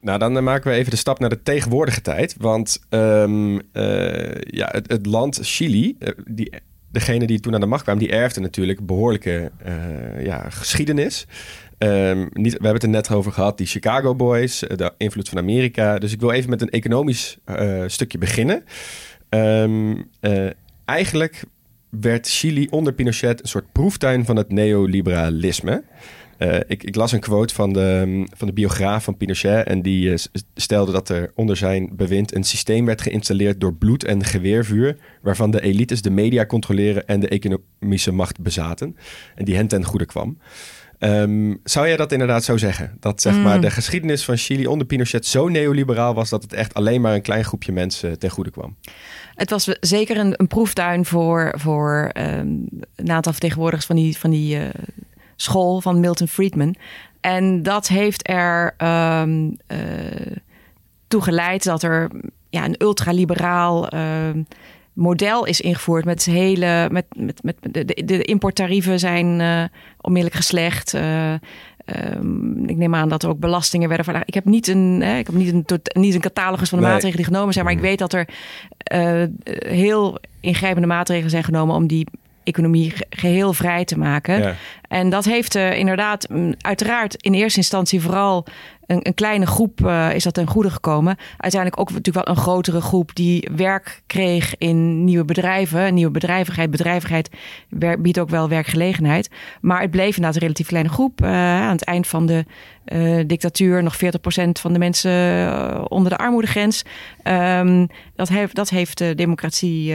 S3: Nou, dan eh, maken we even de stap naar de tegenwoordige tijd. Want ehm, eh, ja, het, land Chili, eh, die, degene die toen aan de macht kwam, die erfde natuurlijk behoorlijke eh, ja, geschiedenis. Ehm, niet, we hebben het er net over gehad, die Chicago Boys, de invloed van Amerika. Dus ik wil even met een economisch stukje beginnen. Ehm, eh, eigenlijk werd Chili onder Pinochet een soort proeftuin van het neoliberalisme. Eh, ik, ik las een quote van de, van de biograaf van Pinochet. En die eh, stelde dat er onder zijn bewind een systeem werd geïnstalleerd door bloed en geweervuur. Waarvan de elites de media controleren en de economische macht bezaten. En die hen ten goede kwam. Ehm, zou jij dat inderdaad zo zeggen? Dat zeg
S5: Mm.
S3: maar, de geschiedenis van Chili onder Pinochet zo neoliberaal was dat het echt alleen maar een klein groepje mensen ten goede kwam.
S5: Het was zeker een, een proeftuin voor, voor ehm, een aantal vertegenwoordigers van die, van die eh, school van Milton Friedman. En dat heeft er eh, toe geleid dat er ja, een ultraliberaal ehm, model is ingevoerd met hele met, met, met de, de, de importtarieven zijn eh, onmiddellijk geslecht. Eh, ehm, ik neem aan dat er ook belastingen werden verlaagd. Ik heb niet een, hè, ik heb niet een, tot- niet een catalogus van de
S3: Nee.
S5: maatregelen die genomen zijn, maar ik weet dat er heel ingrijpende maatregelen zijn genomen om die economie ge- geheel vrij te maken.
S3: Ja.
S5: En dat heeft eh, inderdaad, mm, uiteraard in eerste instantie vooral een, een kleine groep eh, is dat ten goede gekomen. Uiteindelijk ook natuurlijk wel een grotere groep die werk kreeg in nieuwe bedrijven. Nieuwe bedrijvigheid, bedrijvigheid biedt ook wel werkgelegenheid. Maar het bleef inderdaad een relatief kleine groep. Eh, aan het eind van de eh, dictatuur nog 40% van de mensen onder de armoedegrens. Ehm, dat heeft, dat heeft de democratie,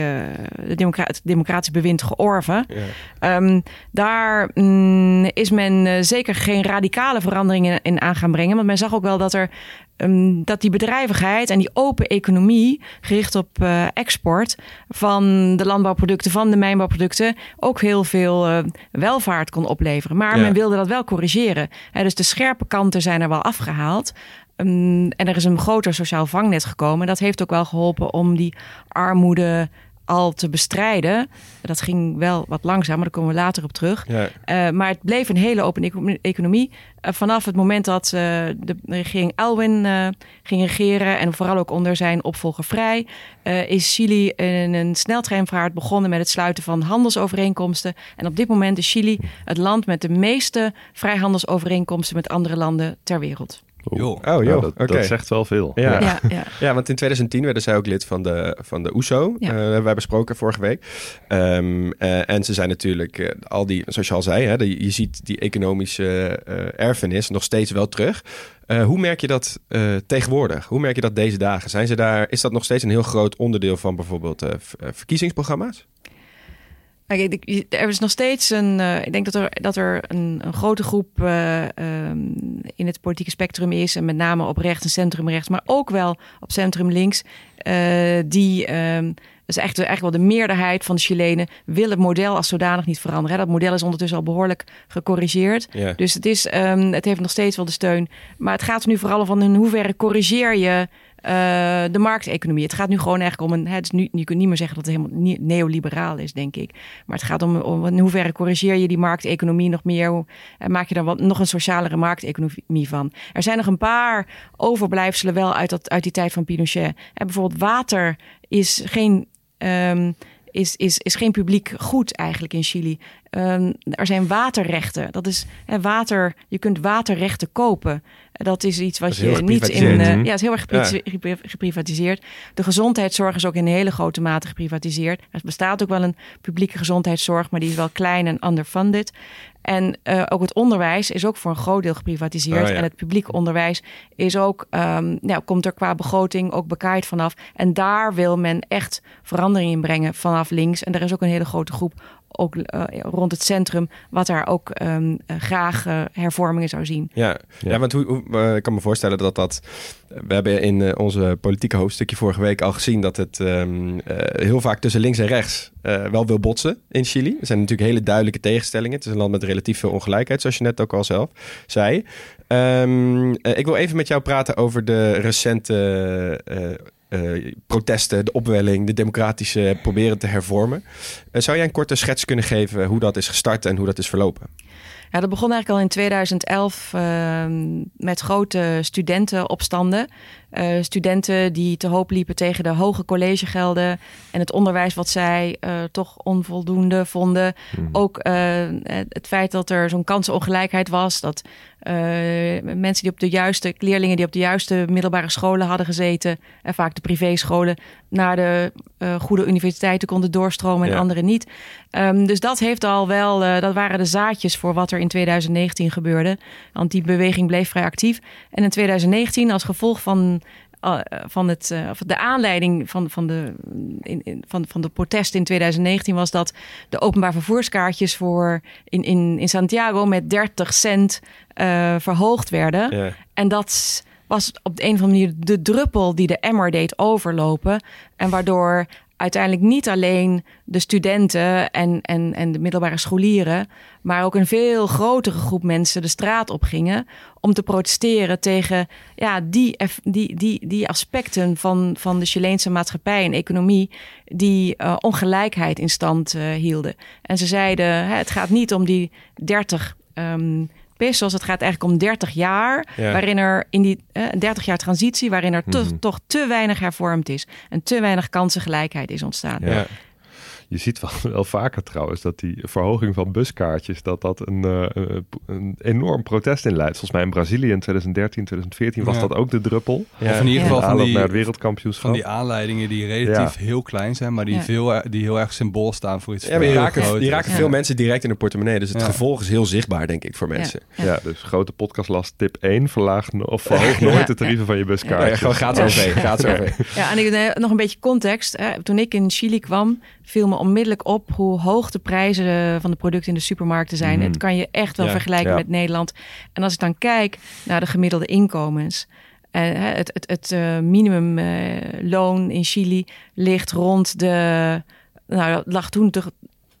S5: de democra het democratisch bewind georven.
S3: Ja.
S5: Ehm, daar mm, is men zeker geen radicale veranderingen in aan gaan brengen. Want men zag ook wel dat er ehm, dat die bedrijvigheid en die open economie, gericht op eh, export van de landbouwproducten, van de mijnbouwproducten, ook heel veel eh, welvaart kon opleveren. Maar
S3: Ja.
S5: men wilde dat wel corrigeren. Hè, dus de scherpe kanten zijn er wel afgehaald. Ehm, en er is een groter sociaal vangnet gekomen. Dat heeft ook wel geholpen om die armoede al te bestrijden. Dat ging wel wat langzaam, maar daar komen we later op terug.
S3: Ja.
S5: Uh, maar het bleef een hele open eco economie. Uh, vanaf het moment dat uh, de regering Alwin ging regeren... en vooral ook onder zijn opvolger Vrij... is Chili in een sneltreinvaart begonnen met het sluiten van handelsovereenkomsten. En op dit moment is Chili het land met de meeste vrijhandelsovereenkomsten... met andere landen ter wereld.
S2: Oh,
S3: oh joh.
S2: Nou, dat, zegt wel veel.
S3: Ja.
S5: Ja, ja.
S3: Ja, want in 2010 werden zij ook lid van de, van de OESO.
S5: Ja.
S3: Eh, hebben wij besproken vorige week. Ehm, eh, en ze zijn natuurlijk eh, al die, zoals je al zei, hè, de- je ziet die economische eh, erfenis nog steeds wel terug. Eh, hoe merk je dat eh, tegenwoordig? Hoe merk je dat deze dagen? Zijn ze daar, is dat nog steeds een heel groot onderdeel van bijvoorbeeld verkiezingsprogramma's?
S5: Er is nog steeds een. eh, ik denk dat er, dat er een, een grote groep eh, ehm, in het politieke spectrum is. En met name op rechts en centrumrechts, maar ook wel op centrum links. eh, die. Dus echt, eigenlijk wel de meerderheid van de Chilenen wil het model als zodanig niet veranderen. Dat model is ondertussen al behoorlijk gecorrigeerd.
S3: Ja.
S5: Dus het, is, ehm, het heeft nog steeds wel de steun. Maar het gaat er nu vooral om van in hoeverre corrigeer je eh, de markteconomie. Het gaat nu gewoon eigenlijk om een. Het is nu, je kunt niet meer zeggen dat het helemaal neoliberaal is, denk ik. Maar het gaat om, om in hoeverre corrigeer je die markteconomie nog meer. En maak je er wat, nog een socialere markteconomie van. Er zijn nog een paar overblijfselen wel uit, dat, uit die tijd van Pinochet. En bijvoorbeeld water is geen. Ehm, is, is, is geen publiek goed eigenlijk in Chili. Ehm, er zijn waterrechten. Dat is hè, water. Je kunt waterrechten kopen. Dat is iets wat
S3: is
S5: je niet in. eh, ja, het is heel erg gepri- gepri- geprivatiseerd. De gezondheidszorg is ook in hele grote mate geprivatiseerd. Er bestaat ook wel een publieke gezondheidszorg, maar die is wel klein en underfunded. En eh, ook het onderwijs is ook voor een groot deel geprivatiseerd.
S3: Oh, ja.
S5: En het publiek onderwijs is ook, ehm, nou, komt er qua begroting ook bekaaid vanaf. En daar wil men echt verandering in brengen vanaf links. En er is ook een hele grote groep ook eh, rond het centrum, wat daar ook ehm, eh, graag eh, hervormingen zou zien.
S3: Ja, ja. want hoe, hoe, ik kan me voorstellen dat dat... We hebben in onze politieke hoofdstukje vorige week al gezien... dat het ehm, eh, heel vaak tussen links en rechts eh, wel wil botsen in Chili. Er zijn natuurlijk hele duidelijke tegenstellingen. Het is een land met relatief veel ongelijkheid, zoals je net ook al zelf zei. Ehm, eh, ik wil even met jou praten over de recente... eh, protesten, de opwelling, de democratische proberen te hervormen. Eh, zou jij een korte schets kunnen geven hoe dat is gestart en hoe dat is verlopen?
S5: Ja, dat begon eigenlijk al in 2011 ehm, met grote studentenopstanden. Eh, studenten die te hoop liepen tegen de hoge collegegelden en het onderwijs wat zij eh, toch onvoldoende vonden. Ook eh, het feit dat er zo'n kansenongelijkheid was. Dat mensen die op de juiste, leerlingen die op de juiste middelbare scholen hadden gezeten, en vaak de privéscholen, naar de goede universiteiten konden doorstromen en
S3: Ja.
S5: anderen niet. Ehm, dus dat heeft al wel, dat waren de zaadjes voor wat er in 2019 gebeurde. Want die beweging bleef vrij actief. En in 2019, als gevolg van, eh, van het, eh, of de aanleiding van, van, de, in, in, van, van de protesten in 2019, was dat de openbaar vervoerskaartjes voor in, in, in Santiago met 30 cent eh, verhoogd werden.
S3: Ja.
S5: En dat was op de een of andere manier de druppel die de emmer deed overlopen. En waardoor uiteindelijk niet alleen de studenten en, en, en de middelbare scholieren, maar ook een veel grotere groep mensen de straat op gingen om te protesteren tegen ja, die, die, die, die aspecten van, van de Chileense maatschappij en economie die eh, ongelijkheid in stand eh, hielden. En ze zeiden, hè, het gaat niet om die 30 ehm pesos, het gaat eigenlijk om 30 jaar,
S3: Ja.
S5: waarin er in die eh, 30 jaar transitie, waarin er te-
S2: Mhm.
S5: toch te weinig hervormd is en te weinig kansengelijkheid is ontstaan.
S2: Ja. Je ziet wel, wel vaker trouwens dat die verhoging van buskaartjes, dat dat een, eh, een, enorm protest inleidt. Volgens mij in Brazilië in 2013, 2014 was
S4: Ja.
S2: dat ook de druppel.
S3: Ja.
S4: Of in ieder
S5: Ja.
S4: geval van die,
S2: naar het wereldkampioenschap.
S4: van die aanleidingen die relatief heel klein zijn, maar die,
S5: Ja.
S4: veel, die heel erg symbool staan voor iets
S3: Ja, maar die
S4: veel
S3: raken,
S4: groter.
S3: die raken
S5: Ja.
S3: veel mensen direct in de portemonnee. Dus het
S4: Ja.
S3: gevolg is heel zichtbaar, denk ik, voor mensen.
S2: Ja, dus grote podcastlast tip 1. Verlaag of verhoog nooit de tarieven van je
S3: Ja,
S2: buskaartjes.
S3: gewoon gaat zo ver. Gaat zo ver.
S5: Ja, en ik, eh, nog een beetje context. Hè. Toen ik in Chili kwam, viel me onmiddellijk op hoe hoog de prijzen van de producten in de supermarkten zijn.
S2: Mhm.
S5: Het kan je echt wel
S3: Ja,
S5: vergelijken
S2: ja.
S5: met Nederland. En als ik dan kijk naar de gemiddelde inkomens. eh, hè, het het, het eh, minimumloon in Chili ligt rond de. Nou, dat lag toen toch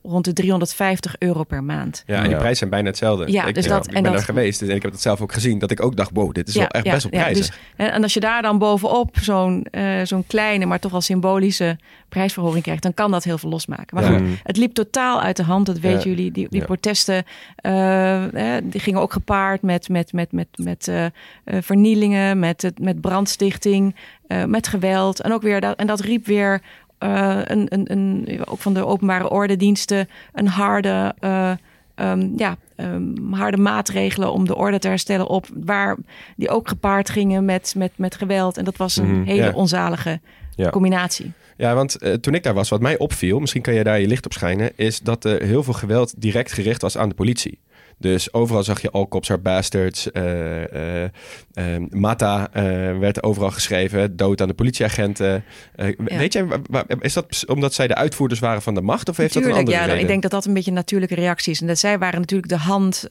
S5: rond de 350 euro per maand.
S3: Ja, en die
S2: Ja.
S3: prijzen zijn bijna hetzelfde.
S5: Ja,
S3: ik,
S5: dus
S3: ja,
S5: dat-
S3: ik
S5: en
S3: ben
S5: dat-
S3: er geweest dus, en ik heb het zelf ook gezien. Dat ik ook dacht, wow, dit is wel echt best wel prijzig.
S5: dus, en en als je daar dan bovenop zo'n eh, zo'n kleine, maar toch wel symbolische prijsverhoging krijgt, dan kan dat heel veel losmaken. Maar
S3: Ja.
S5: goed, het liep totaal uit de hand, dat weten
S3: Ja.
S5: jullie. Die, die
S3: Ja.
S5: protesten eh, eh, die gingen ook gepaard met, met, met, met, met eh, vernielingen, met, het- met brandstichting, eh, met geweld. En, ook weer dat, en dat riep weer eh, een, een, een, ook van de openbare ordendiensten een harde. eh, ehm, ja, ehm, harde maatregelen om de orde te herstellen op waar die ook gepaard gingen met, met, met geweld. En dat was een
S3: Mhm,
S5: hele onzalige combinatie.
S3: Ja, want eh, toen ik daar was, wat mij opviel, misschien kan je daar je licht op schijnen, is dat er heel veel geweld direct gericht was aan de politie. Dus overal zag je all cops are bastards. eh, Mata eh, werd overal geschreven. Dood aan de politieagenten.
S5: Ja.
S3: Weet jij, is dat omdat zij de uitvoerders waren van de macht? Of heeft dat een andere
S5: ja,
S3: reden?
S5: ik denk dat dat een beetje een natuurlijke reactie is. En dat zij waren natuurlijk de hand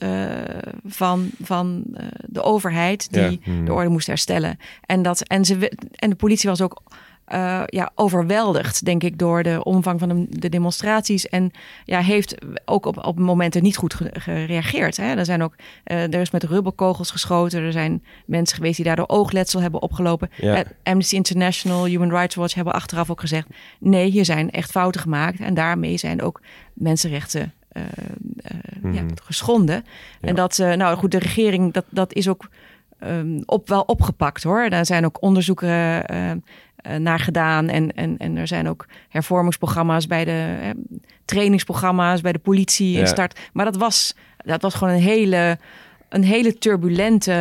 S5: van, van de overheid die
S3: Ja.
S2: Hmm.
S5: de orde moest herstellen. En, dat, en, ze, en de politie was ook eh, ja, overweldigd, denk ik, door de omvang van de, de demonstraties. En ja, heeft ook op, op momenten niet goed ge- gereageerd. Hè. Er, zijn ook, eh, er is met rubberkogels geschoten. Er zijn mensen geweest die daardoor oogletsel hebben opgelopen.
S3: Ja.
S5: Eh, Amnesty International, Human Rights Watch hebben achteraf ook gezegd... nee, hier zijn echt fouten gemaakt. En daarmee zijn ook mensenrechten ja,
S3: Mhm.
S5: geschonden. En dat, nou goed, de regering, dat, dat is ook ehm, op, wel opgepakt hoor. Daar zijn ook onderzoeken naar gedaan. En, en, en er zijn ook hervormingsprogramma's bij de eh, trainingsprogramma's bij de politie
S3: Ja.
S5: in start. Maar dat was, dat was gewoon een hele, een hele turbulente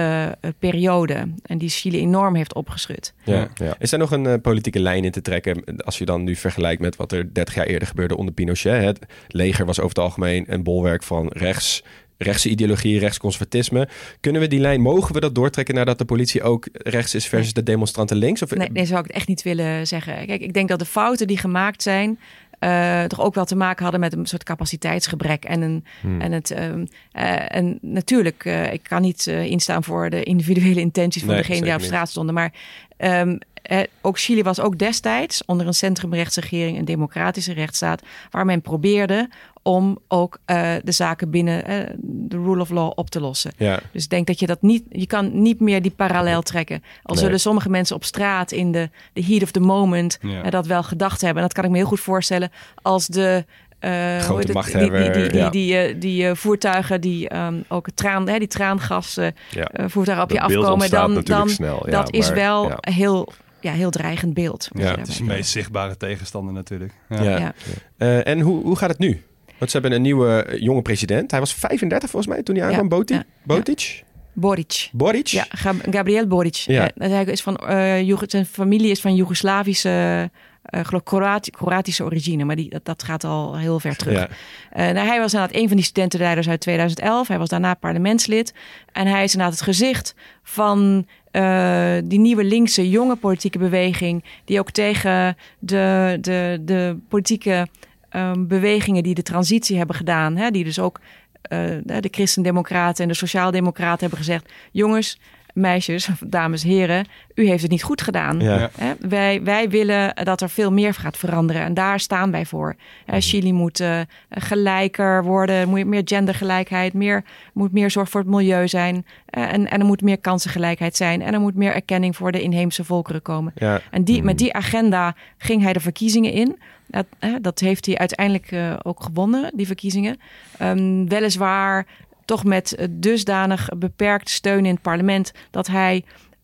S5: eh, periode. En die Chili enorm heeft opgeschud.
S3: Ja.
S2: Ja.
S3: Is er nog een eh, politieke lijn in te trekken als je dan nu vergelijkt met wat er 30 jaar eerder gebeurde onder Pinochet? Het leger was over het algemeen een bolwerk van rechts, rechtse ideologie, rechtsconservatisme. Kunnen we die lijn, mogen we dat doortrekken nadat de politie ook rechts is versus de demonstranten links? Of,
S5: Nee, nee, zou ik het echt niet willen zeggen. Kijk, ik denk dat de fouten die gemaakt zijn. eh, toch ook wel te maken hadden met een soort capaciteitsgebrek. En, een,
S2: Hmm.
S5: en, het, ehm, eh, en natuurlijk, eh, ik kan niet instaan voor de individuele intenties van
S3: Nee,
S5: degene die op
S3: niet.
S5: straat stonden. Maar ehm, eh, ook Chili was ook destijds onder een centrumrechtsregering, een democratische rechtsstaat, waar men probeerde om ook eh, de zaken binnen eh, de rule of law op te lossen.
S3: Ja,
S5: Dus ik denk dat je dat niet, je kan niet meer die parallel trekken. Al
S3: Nee.
S5: zullen sommige mensen op straat in de, de heat of the moment
S4: Ja.
S5: eh, dat wel gedacht hebben. En dat kan ik me heel goed voorstellen als de eh,
S3: Grote machthebber,
S5: die, die, die,
S3: ja.
S5: die, eh, die, eh, voertuigen die ehm, ook het traan, hè, die traangas eh,
S2: Ja.
S5: voertuigen op
S2: Dat
S5: je afkomen, dan, dan
S2: snel. Ja,
S5: dat is wel
S2: ja.
S5: heel, ja, heel dreigend beeld.
S3: Ja,
S4: Het is de meest zichtbare tegenstander natuurlijk. Ja.
S3: ja.
S5: Ja.
S3: Eh, en hoe, hoe gaat het nu? Want ze hebben een nieuwe eh, jonge president. Hij was 35 volgens mij toen hij aankwam. Boti- Botic?
S5: Boric.
S3: Boric?
S5: Ja, Gab- Gabriel Boric.
S3: Ja.
S5: Ja. hij is van, eh, Joeg- zijn familie is van Joegoslavische, eh geloof ik, Kroati- Kroatische origine. Maar die, dat, dat gaat al heel ver terug.
S3: Ja.
S5: Eh, nou, hij was inderdaad een van die studentenleiders uit 2011. Hij was daarna parlementslid. En hij is inderdaad het gezicht van eh, die nieuwe linkse jonge politieke beweging. Die ook tegen de, de, de politieke ehm, bewegingen die de transitie hebben gedaan. Hè, die dus ook eh, de christendemocraten en de sociaaldemocraten hebben gezegd... jongens, meisjes, dames, heren, u heeft het niet goed gedaan.
S3: Ja.
S5: Hè, wij, wij willen dat er veel meer gaat veranderen. En daar staan wij voor. Hè, Chili moet eh, gelijker worden. Moet meer gendergelijkheid. Meer, moet meer zorg voor het milieu zijn. Eh, en, en er moet meer kansengelijkheid zijn. En er moet meer erkenning voor de inheemse volkeren komen.
S3: Ja.
S5: En die, met die agenda ging hij de verkiezingen in. Dat, hè, dat heeft hij uiteindelijk eh, ook gewonnen, die verkiezingen. Ehm, weliswaar toch met eh, dusdanig beperkte steun in het parlement... dat hij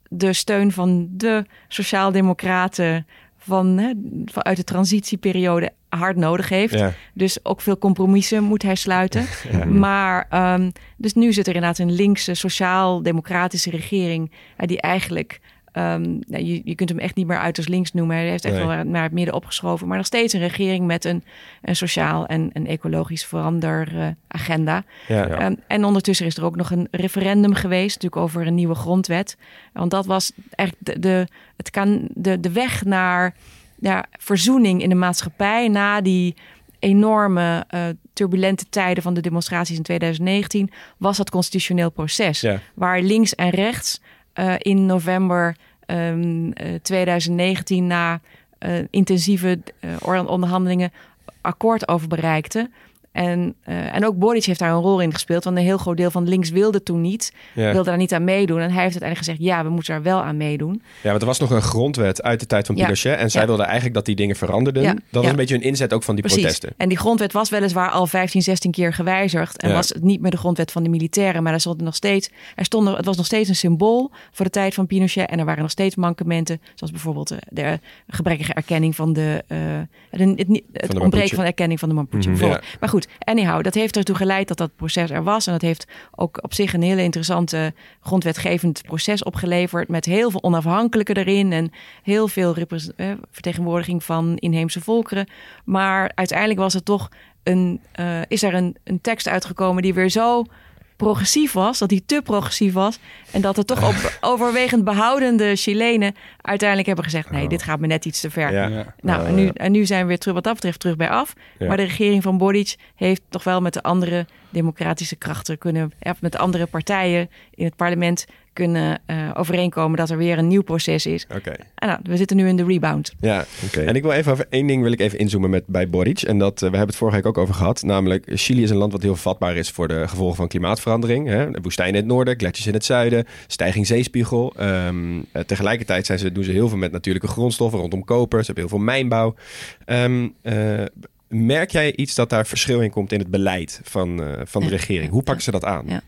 S5: de steun van de sociaaldemocraten... Van, hè, vanuit de transitieperiode hard nodig heeft.
S3: Ja.
S5: Dus ook veel compromissen moet hij sluiten. Maar ehm, dus nu zit er inderdaad een linkse sociaal-democratische regering... eh, die eigenlijk... ehm, nou, je, je kunt hem echt niet meer uit als links noemen. Hij heeft echt
S3: Nee.
S5: wel naar het midden opgeschoven. Maar nog steeds een regering met een, een sociaal en een ecologisch verander eh, agenda.
S3: Ja.
S2: Ja.
S5: Ehm, en ondertussen is er ook nog een referendum geweest, natuurlijk over een nieuwe grondwet. Want dat was echt de, de, het kan, de, de weg naar ja, verzoening in de maatschappij na die enorme eh, turbulente tijden van de demonstraties in 2019, was dat constitutioneel proces.
S3: Ja.
S5: Waar links en rechts eh, in november ehm, eh, 2019 na eh, intensieve onderhandelingen akkoord over bereikten. En, eh, en ook Boric heeft daar een rol in gespeeld. Want een heel groot deel van links wilde toen niet.
S3: Ja.
S5: Wilde daar niet aan meedoen. En hij heeft uiteindelijk gezegd, ja, we moeten daar wel aan meedoen.
S3: Ja, want er was nog een grondwet uit de tijd van
S5: Ja.
S3: Pinochet. En zij wilden eigenlijk dat die dingen veranderden. Dat was
S5: Ja.
S3: een beetje een inzet ook van die
S5: Precies.
S3: protesten.
S5: En die grondwet was weliswaar al 15, 16 keer gewijzigd. En was het niet meer de grondwet van de militairen. Maar er stond nog steeds, er stond, er- het was nog steeds een symbool voor de tijd van Pinochet. En er waren nog steeds mankementen. Zoals bijvoorbeeld eh, de gebrekkige erkenning van de... de- het, het ontbreken van erkenning van de Mapuche. Bijvoorbeeld. Maar goed, anyhow, dat heeft ertoe geleid dat dat proces er was. En dat heeft ook op zich een hele interessante grondwetgevend proces opgeleverd. Met heel veel onafhankelijke erin. En heel veel eh, vertegenwoordiging van inheemse volkeren. Maar uiteindelijk was het toch een, eh, is er een, een tekst uitgekomen die weer zo progressief was, dat die te progressief was. En dat er toch op overwegend behoudende Chilenen uiteindelijk hebben gezegd: nee, dit gaat me net iets te ver.
S3: Ja.
S4: Ja.
S5: Nou, en nu, en nu zijn we weer terug, wat dat betreft terug bij af.
S3: Ja.
S5: Maar de regering van Boric heeft toch wel met de andere democratische krachten kunnen, met de andere partijen in het parlement kunnen eh, overeenkomen dat er weer een nieuw proces is.
S3: Oké.
S5: En nou, we zitten nu in de rebound.
S3: Ja,
S2: Oké.
S3: en ik wil even over één ding wil ik even inzoomen met bij Boric. En dat, eh, we hebben het vorige week ook over gehad. Namelijk, Chili is een land wat heel vatbaar is voor de gevolgen van klimaatverandering. Hè? De woestijn in het noorden, gletsjers in het zuiden, stijging zeespiegel. Ehm, eh, tegelijkertijd zijn ze, doen ze heel veel met natuurlijke grondstoffen rondom koper. Ze hebben heel veel mijnbouw. Ehm, eh, merk jij iets dat daar verschil in komt in het beleid van, eh, van de
S5: Ja.
S3: regering? Hoe pakken ze dat aan?
S5: Ja.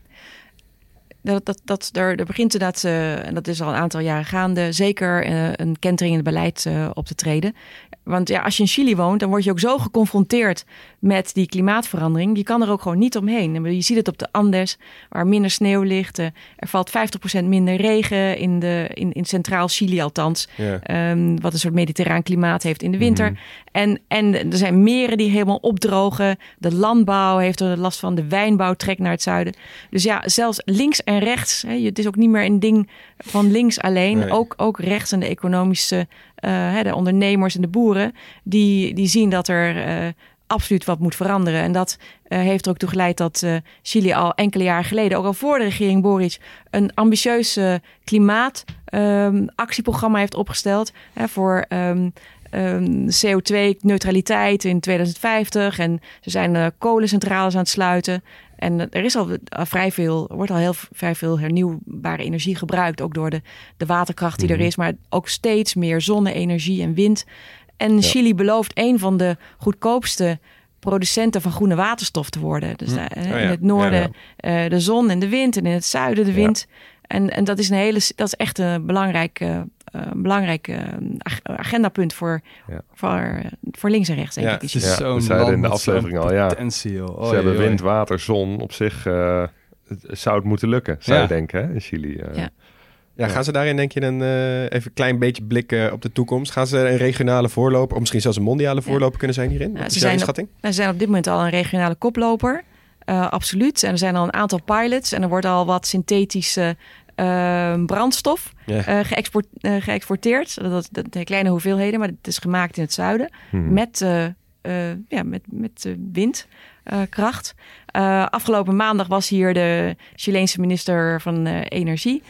S5: Dat, dat, dat, er, er begint inderdaad, eh, en dat is al een aantal jaren gaande, zeker eh, een kentering in het beleid eh, op te treden. Want ja, als je in Chili woont, dan word je ook zo geconfronteerd met die klimaatverandering. Je kan er ook gewoon niet omheen. Je ziet het op de Andes, waar minder sneeuw ligt. eh, Er valt 50% minder regen in, de, in, in centraal Chili althans. Ehm, wat een soort mediterraan klimaat heeft in de winter.
S3: Mhm.
S5: en, en er zijn meren die helemaal opdrogen. De landbouw heeft er last van. De wijnbouw trekt naar het zuiden. Dus ja, zelfs links en rechts. Hè, het is ook niet meer een ding van links alleen.
S3: Nee.
S5: Ook, ook rechts en de economische, hè, de ondernemers en de boeren. Die, die zien dat er eh, absoluut wat moet veranderen. En dat eh, heeft er ook toe geleid dat eh, Chili al enkele jaren geleden, ook al voor de regering Boric, een ambitieus eh, klimaatactieprogramma heeft opgesteld. Voor ehm, ehm, CO2-neutraliteit in 2050. En ze zijn eh, kolencentrales aan het sluiten. En er is al eh, vrij veel, wordt al heel vrij veel hernieuwbare energie gebruikt. Ook door de, de waterkracht die er is. Maar ook steeds meer zonne-energie en wind. En Chili belooft een van de goedkoopste producenten van groene waterstof te worden. Dus eh,
S3: Oh ja.
S5: in het noorden
S3: Ja,
S5: eh, de zon en de wind en in het zuiden de wind. En, en dat is een hele, dat is echt een belangrijk, eh, eh, belangrijk eh, ag- agendapunt voor,
S2: Ja.
S5: voor, voor links en rechts, denk
S3: Ja,
S5: ik. in
S4: Het is.
S2: Ja,
S4: zo'n
S2: we zeiden
S4: land
S2: in de aflevering al, ja. Ze hebben wind, water, zon. Op zich eh, het zou het moeten lukken, zou
S4: Ja.
S2: je denken, hè, in Chili. eh.
S5: Ja.
S3: Ja, gaan ze daarin denk je een eh, even een klein beetje blikken op de toekomst? Gaan ze een regionale voorloper of misschien zelfs een mondiale voorloper kunnen zijn hierin? Wat
S5: ze zijn op-? Nou, ze zijn op dit moment al een regionale koploper. Eh, absoluut. En er zijn al een aantal pilots. En er wordt al wat synthetische eh, brandstof eh, geëxport, eh, geëxporteerd. Dat, dat, zijn kleine hoeveelheden, maar het is gemaakt in het zuiden.
S2: Hmm.
S5: Met, eh, ja, met, met eh, windkracht. Eh, afgelopen maandag was hier de Chileense minister van eh, Energie,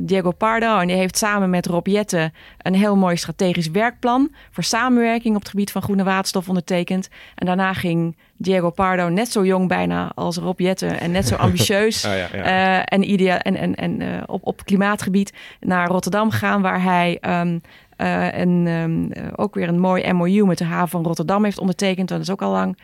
S5: Diego Pardo. En die heeft samen met Rob Jette een heel mooi strategisch werkplan voor samenwerking op het gebied van groene waterstof ondertekend. En daarna ging Diego Pardo net zo jong bijna als Rob Jette en net zo ambitieus.
S3: Ja, ja.
S5: eh, en idea en, en, en op, op klimaatgebied naar Rotterdam gaan, waar hij ehm, eh, een, ehm, eh, ook weer een mooi MOU met de haven van Rotterdam heeft ondertekend. Dat is ook al lang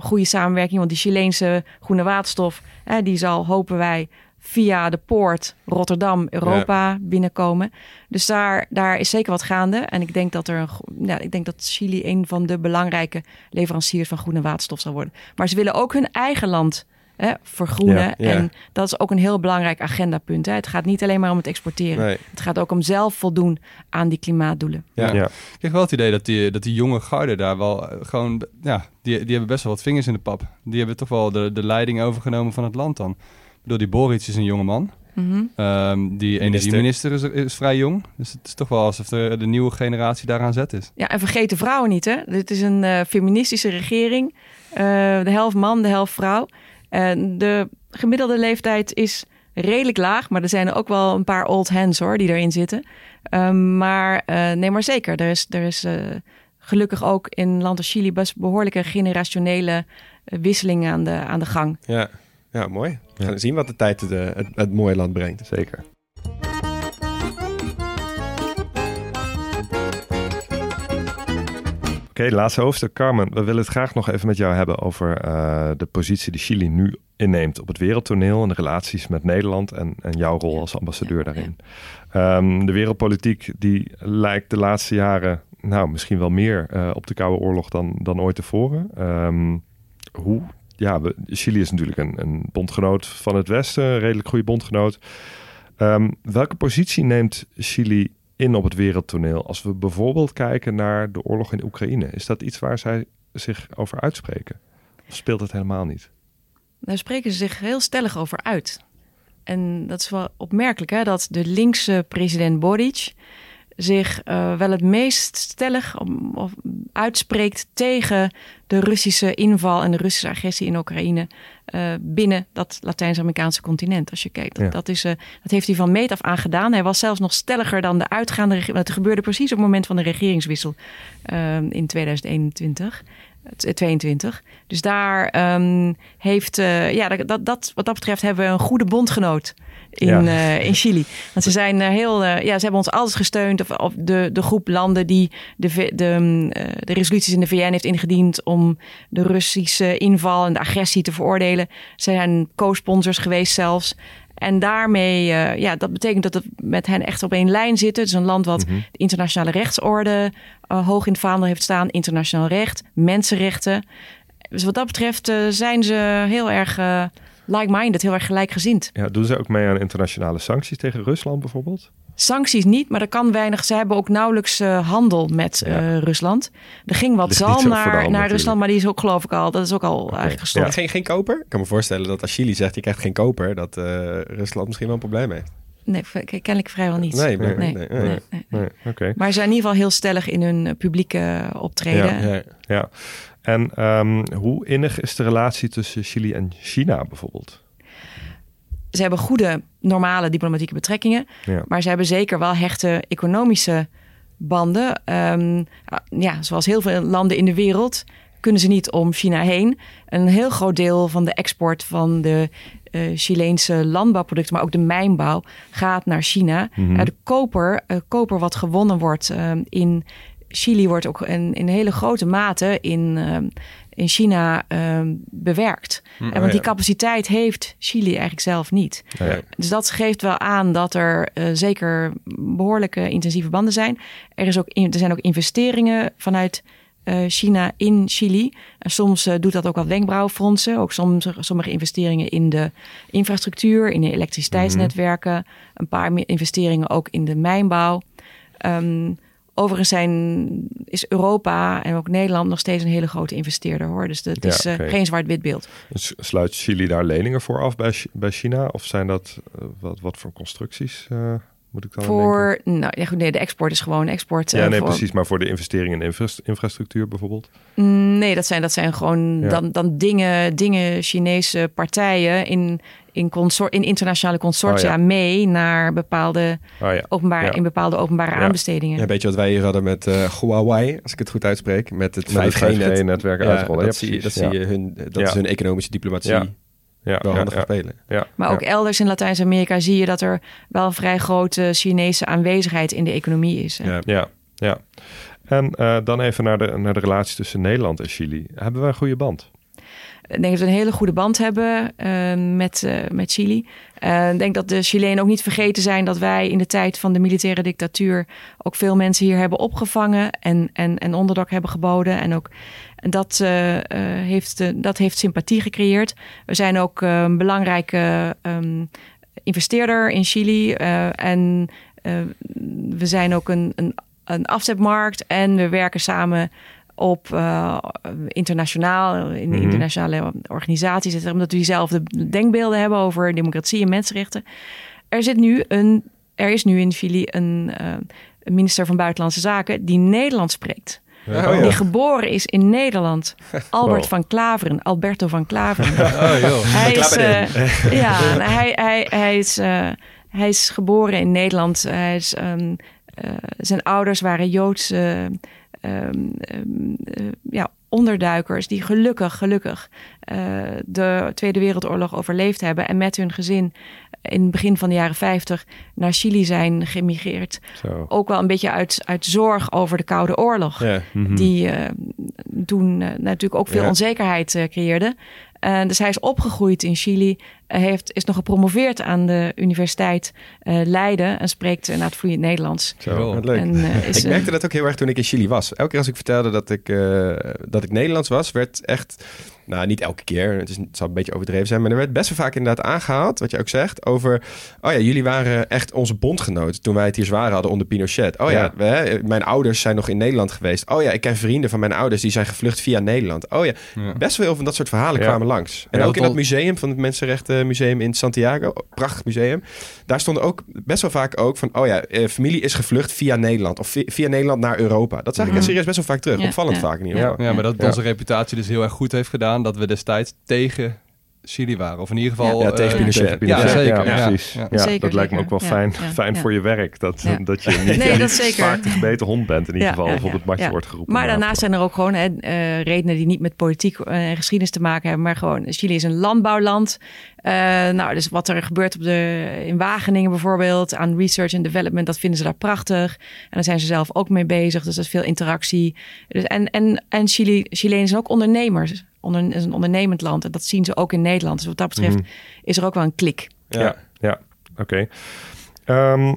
S5: goede samenwerking, want die Chileense groene waterstof, hè, die zal, hopen wij, via de poort Rotterdam, Europa binnenkomen. Dus daar, daar is zeker wat gaande. En ik denk dat er een, ja, ik denk dat Chili een van de belangrijke leveranciers van groene waterstof zal worden. Maar ze willen ook hun eigen land hè, vergroenen.
S3: Ja, ja.
S5: En dat is ook een heel belangrijk agendapunt. Hè. Het gaat niet alleen maar om het exporteren.
S3: Nee.
S5: Het gaat ook om zelf voldoen aan die klimaatdoelen.
S3: Ja.
S2: Ja.
S4: Ik krijg wel het idee dat die, dat die jonge garde daar wel eh, gewoon... Ja, die, die hebben best wel wat vingers in de pap. Die hebben toch wel de, de leiding overgenomen van het land dan. Ik bedoel, die Boric is een jonge man.
S5: Mhm.
S4: Ehm, die energieminister is, is vrij jong. Dus het is toch wel alsof de, de nieuwe generatie daaraan zet is.
S5: Ja, en vergeet de vrouwen niet. Hè? Dit is een eh, feministische regering. Eh, de helft man, de helft vrouw. En de gemiddelde leeftijd is redelijk laag. Maar er zijn er ook wel een paar old hands hoor, die erin zitten. Ehm, maar eh, nee, maar zeker. Er is, er is eh, gelukkig ook in land als Chili best behoorlijke generationele eh, wisseling aan de, aan de gang.
S3: Ja, ja mooi. We gaan zien wat de tijd de, het, het mooie land brengt.
S2: Zeker. Oké, laatste hoofdstuk. Carmen, we willen het graag nog even met jou hebben over eh, de positie die Chili nu inneemt op het wereldtoneel en de relaties met Nederland en, en jouw rol als ambassadeur daarin. Ehm, de wereldpolitiek die lijkt de laatste jaren nou, misschien wel meer eh, op de Koude Oorlog dan, dan ooit tevoren. Ehm, hoe? Ja, we, Chili is natuurlijk een, een bondgenoot van het Westen, een redelijk goede bondgenoot. Ehm, welke positie neemt Chili in op het wereldtoneel als we bijvoorbeeld kijken naar de oorlog in Oekraïne? Is dat iets waar zij zich over uitspreken? Of speelt het helemaal niet?
S5: Daar spreken ze zich heel stellig over uit. En dat is wel opmerkelijk, hè, dat de linkse president Boric zich uh, wel het meest stellig of uitspreekt tegen de Russische inval en de Russische agressie in Oekraïne uh, binnen dat Latijns-Amerikaanse continent. Als je kijkt, dat,
S2: Ja.
S5: dat, is, uh, dat heeft hij van meet af aan gedaan. Hij was zelfs nog stelliger dan de uitgaande regering. Het gebeurde precies op het moment van de regeringswissel in 2021. 22. Dus daar um, heeft, ja, dat, dat, wat dat betreft hebben we een goede bondgenoot in,
S2: Ja.
S5: uh, in Chili. Want ze zijn uh, heel, uh, ja, ze hebben ons altijd gesteund. Of, of de, de groep landen die de, de, um, uh, de resoluties in de VN heeft ingediend om de Russische inval en de agressie te veroordelen. Ze zijn co-sponsors geweest zelfs. En daarmee, uh, ja, dat betekent dat het met hen echt op één lijn zit. Het is een land wat
S2: Mhm.
S5: de internationale rechtsorde uh, hoog in het vaandel heeft staan. Internationaal recht, mensenrechten. Dus wat dat betreft uh, zijn ze heel erg like-minded, heel erg gelijkgezind.
S2: Ja, doen ze ook mee aan internationale sancties tegen Rusland bijvoorbeeld?
S5: Sancties niet, maar er kan weinig. Ze hebben ook nauwelijks uh, handel met uh,
S2: Ja.
S5: Rusland. Er ging wat zalm
S2: de
S5: naar,
S2: hand
S5: naar
S2: natuurlijk.
S5: Rusland, maar die is ook geloof ik al. Dat is ook al eigenlijk gestopt.
S3: Ja. Geen, geen koper? Ik kan me voorstellen dat als Chili zegt je krijgt geen koper, dat eh, Rusland misschien wel een probleem heeft.
S5: Nee, kennelijk vrijwel niet.
S3: Nee,
S5: nee,
S3: nee,
S5: nee,
S3: nee, nee.
S5: nee.
S2: Nee, oké.
S5: Maar ze zijn in ieder geval heel stellig in hun eh, publieke optreden.
S2: Ja,
S3: Ja.
S2: Ja. En ehm, hoe innig is de relatie tussen Chili en China bijvoorbeeld?
S5: Ze hebben goede, normale diplomatieke betrekkingen.
S2: Ja.
S5: Maar ze hebben zeker wel hechte economische banden. Ehm, ja, zoals heel veel landen in de wereld kunnen ze niet om China heen. Een heel groot deel van de export van de uh, Chileense landbouwproducten, maar ook de mijnbouw, gaat naar China. Uh, de koper, uh, koper wat gewonnen wordt um, in Chili, wordt ook in, in hele grote mate in, um, in China um, bewerkt.
S3: Mm,
S5: en want die capaciteit heeft Chili eigenlijk zelf niet.
S2: Ja.
S5: Dus dat geeft wel aan dat er uh, zeker behoorlijke intensieve banden zijn. Er, is ook in, er zijn ook investeringen vanuit uh, China in Chili. En soms uh, doet dat ook wel wenkbrauwfronsen. Ook soms, sommige investeringen in de infrastructuur, in de elektriciteitsnetwerken. Mm-hmm. Een paar meer investeringen ook in de mijnbouw. Um, overigens zijn, is Europa en ook Nederland nog steeds een hele grote investeerder hoor. Dus dat
S2: Ja,
S5: is uh,
S2: oké.
S5: geen zwart-wit beeld.
S2: Dus sluit Chili daar leningen voor af bij, bij China? Of zijn dat uh, wat, wat voor constructies? Uh, moet ik dan aan denken?
S5: Voor, nou ja, goed, nee, de export is gewoon export.
S2: Ja,
S5: eh,
S2: nee,
S5: voor-
S2: precies. Maar voor de investeringen in infra- infrastructuur bijvoorbeeld?
S5: Nee, dat zijn, dat zijn gewoon
S2: Ja.
S5: dan, dan dingen, dingen Chinese partijen in, in, consor in internationale consortia
S2: Oh ja.
S5: mee naar bepaalde
S2: Ah ja.
S5: openbare,
S2: Ja.
S5: in bepaalde openbare
S2: Ja.
S5: aanbestedingen.
S3: Ja, weet je wat wij hier hadden met eh, Huawei, als ik het goed uitspreek, met het
S2: Met het
S3: 5G-net.
S2: 5G-netwerk
S3: Ja,
S2: uitrollen.
S3: dat
S2: Ja,
S3: zie je, dat zie je hun, dat
S2: Ja.
S3: is hun economische diplomatie
S2: Ja.
S3: Wel handig
S2: ja,
S3: spelen.
S2: ja,
S5: Maar
S2: ja.
S5: ook elders in Latijns-Amerika zie je dat er wel een vrij grote Chinese aanwezigheid in de economie is. hè.
S3: Ja.
S2: Ja, ja. En eh, dan even naar de, naar de relatie tussen Nederland en Chili. Hebben we een goede band?
S5: Ik denk dat we een hele goede band hebben eh, met, eh, met Chili. Eh, Ik denk dat de Chilenen ook niet vergeten zijn dat wij in de tijd van de militaire dictatuur ook veel mensen hier hebben opgevangen en, en, en onderdak hebben geboden. En ook dat, heeft, dat heeft sympathie gecreëerd. We zijn ook een belangrijke ehm, investeerder in Chili. en we zijn ook een, een, een afzetmarkt en we werken samen op uh, internationaal, in
S2: Mhm.
S5: internationale organisaties, omdat we diezelfde denkbeelden hebben over democratie en mensenrechten. Er, zit nu een, er is nu in Chili een, uh, een minister van Buitenlandse Zaken die Nederlands spreekt.
S3: Oh, ja.
S5: Die geboren is in Nederland. Albert
S2: Wow.
S5: van Klaveren, Alberto van Klaveren.
S4: Oh joh.
S5: hij is, eh, ja, hij, hij, hij, is, eh, hij is geboren in Nederland. Hij is, ehm, eh, zijn ouders waren Joods, eh, ja, onderduikers die gelukkig, gelukkig eh, de Tweede Wereldoorlog overleefd hebben en met hun gezin in het begin van de jaren 50 naar Chili zijn gemigreerd.
S2: Zo.
S5: Ook wel een beetje uit, uit zorg over de Koude Oorlog.
S3: Ja.
S2: Mhm.
S5: Die eh, toen natuurlijk ook veel
S3: Ja.
S5: onzekerheid creëerde. En dus hij is opgegroeid in Chili. Hij heeft, is nog gepromoveerd aan de Universiteit eh, Leiden. En spreekt inderdaad vloeiend Nederlands.
S3: Zo, wat leuk.
S5: En, eh, is,
S3: ik
S5: eh,
S3: merkte dat ook heel erg toen ik in Chili was. Elke keer als ik vertelde dat ik, eh, dat ik Nederlands was, werd echt... Nou, niet elke keer. Het, is, het zal een beetje overdreven zijn. Maar er werd best wel vaak inderdaad aangehaald, wat je ook zegt, over... Oh ja, jullie waren echt onze bondgenoten toen wij het hier zwaar hadden onder Pinochet. Oh ja,
S2: Ja.
S3: we, hè, mijn ouders zijn nog in Nederland geweest. Oh ja, ik ken vrienden van mijn ouders die zijn gevlucht via Nederland. Oh ja,
S4: Ja.
S3: best wel veel van dat soort verhalen
S2: Ja.
S3: kwamen langs. En
S2: Ja,
S3: ook in dat museum van het Mensenrechtenmuseum in Santiago, prachtig museum. Daar stonden ook best wel vaak ook van, oh ja, eh, familie is gevlucht via Nederland of vi- via Nederland naar Europa. Dat zag ik
S5: Mhm.
S3: serieus best wel vaak terug.
S5: Ja,
S3: Opvallend
S5: ja.
S3: vaak in ieder
S2: Ja.
S3: geval.
S4: Ja, maar dat
S3: Ja.
S4: onze reputatie dus heel erg goed heeft gedaan dat we destijds tegen Chili waren. Of in ieder geval...
S3: Ja, tegen
S4: eh,
S3: Pinochet.
S2: Tegen Pinochet.
S4: Ja, zeker.
S2: Ja, precies.
S4: ja.
S2: Ja,
S5: Zeker,
S2: dat lijkt me ook wel fijn,
S5: ja,
S2: fijn
S5: ja.
S2: voor je werk. Dat,
S5: Ja.
S2: dat je niet,
S5: Nee,
S2: niet
S5: dat zeker.
S2: vaak de gebeten hond bent. In ieder
S5: Ja,
S2: geval
S5: ja,
S2: of op het matje
S5: ja.
S2: wordt geroepen.
S5: Maar
S2: na
S5: daarnaast zijn er ook gewoon hè, eh, redenen die niet met politiek en geschiedenis te maken hebben. Maar gewoon, Chili is een landbouwland. Eh, nou, dus wat er gebeurt op de, in Wageningen bijvoorbeeld aan research en development, dat vinden ze daar prachtig. En daar zijn ze zelf ook mee bezig. Dus dat is veel interactie. Dus, en en, en Chili, Chilenen zijn ook ondernemers. Onder, is een ondernemend land. En dat zien ze ook in Nederland. Dus wat dat betreft
S2: Mhm.
S5: is er ook wel een klik.
S2: Ja, ja. oké. Ehm,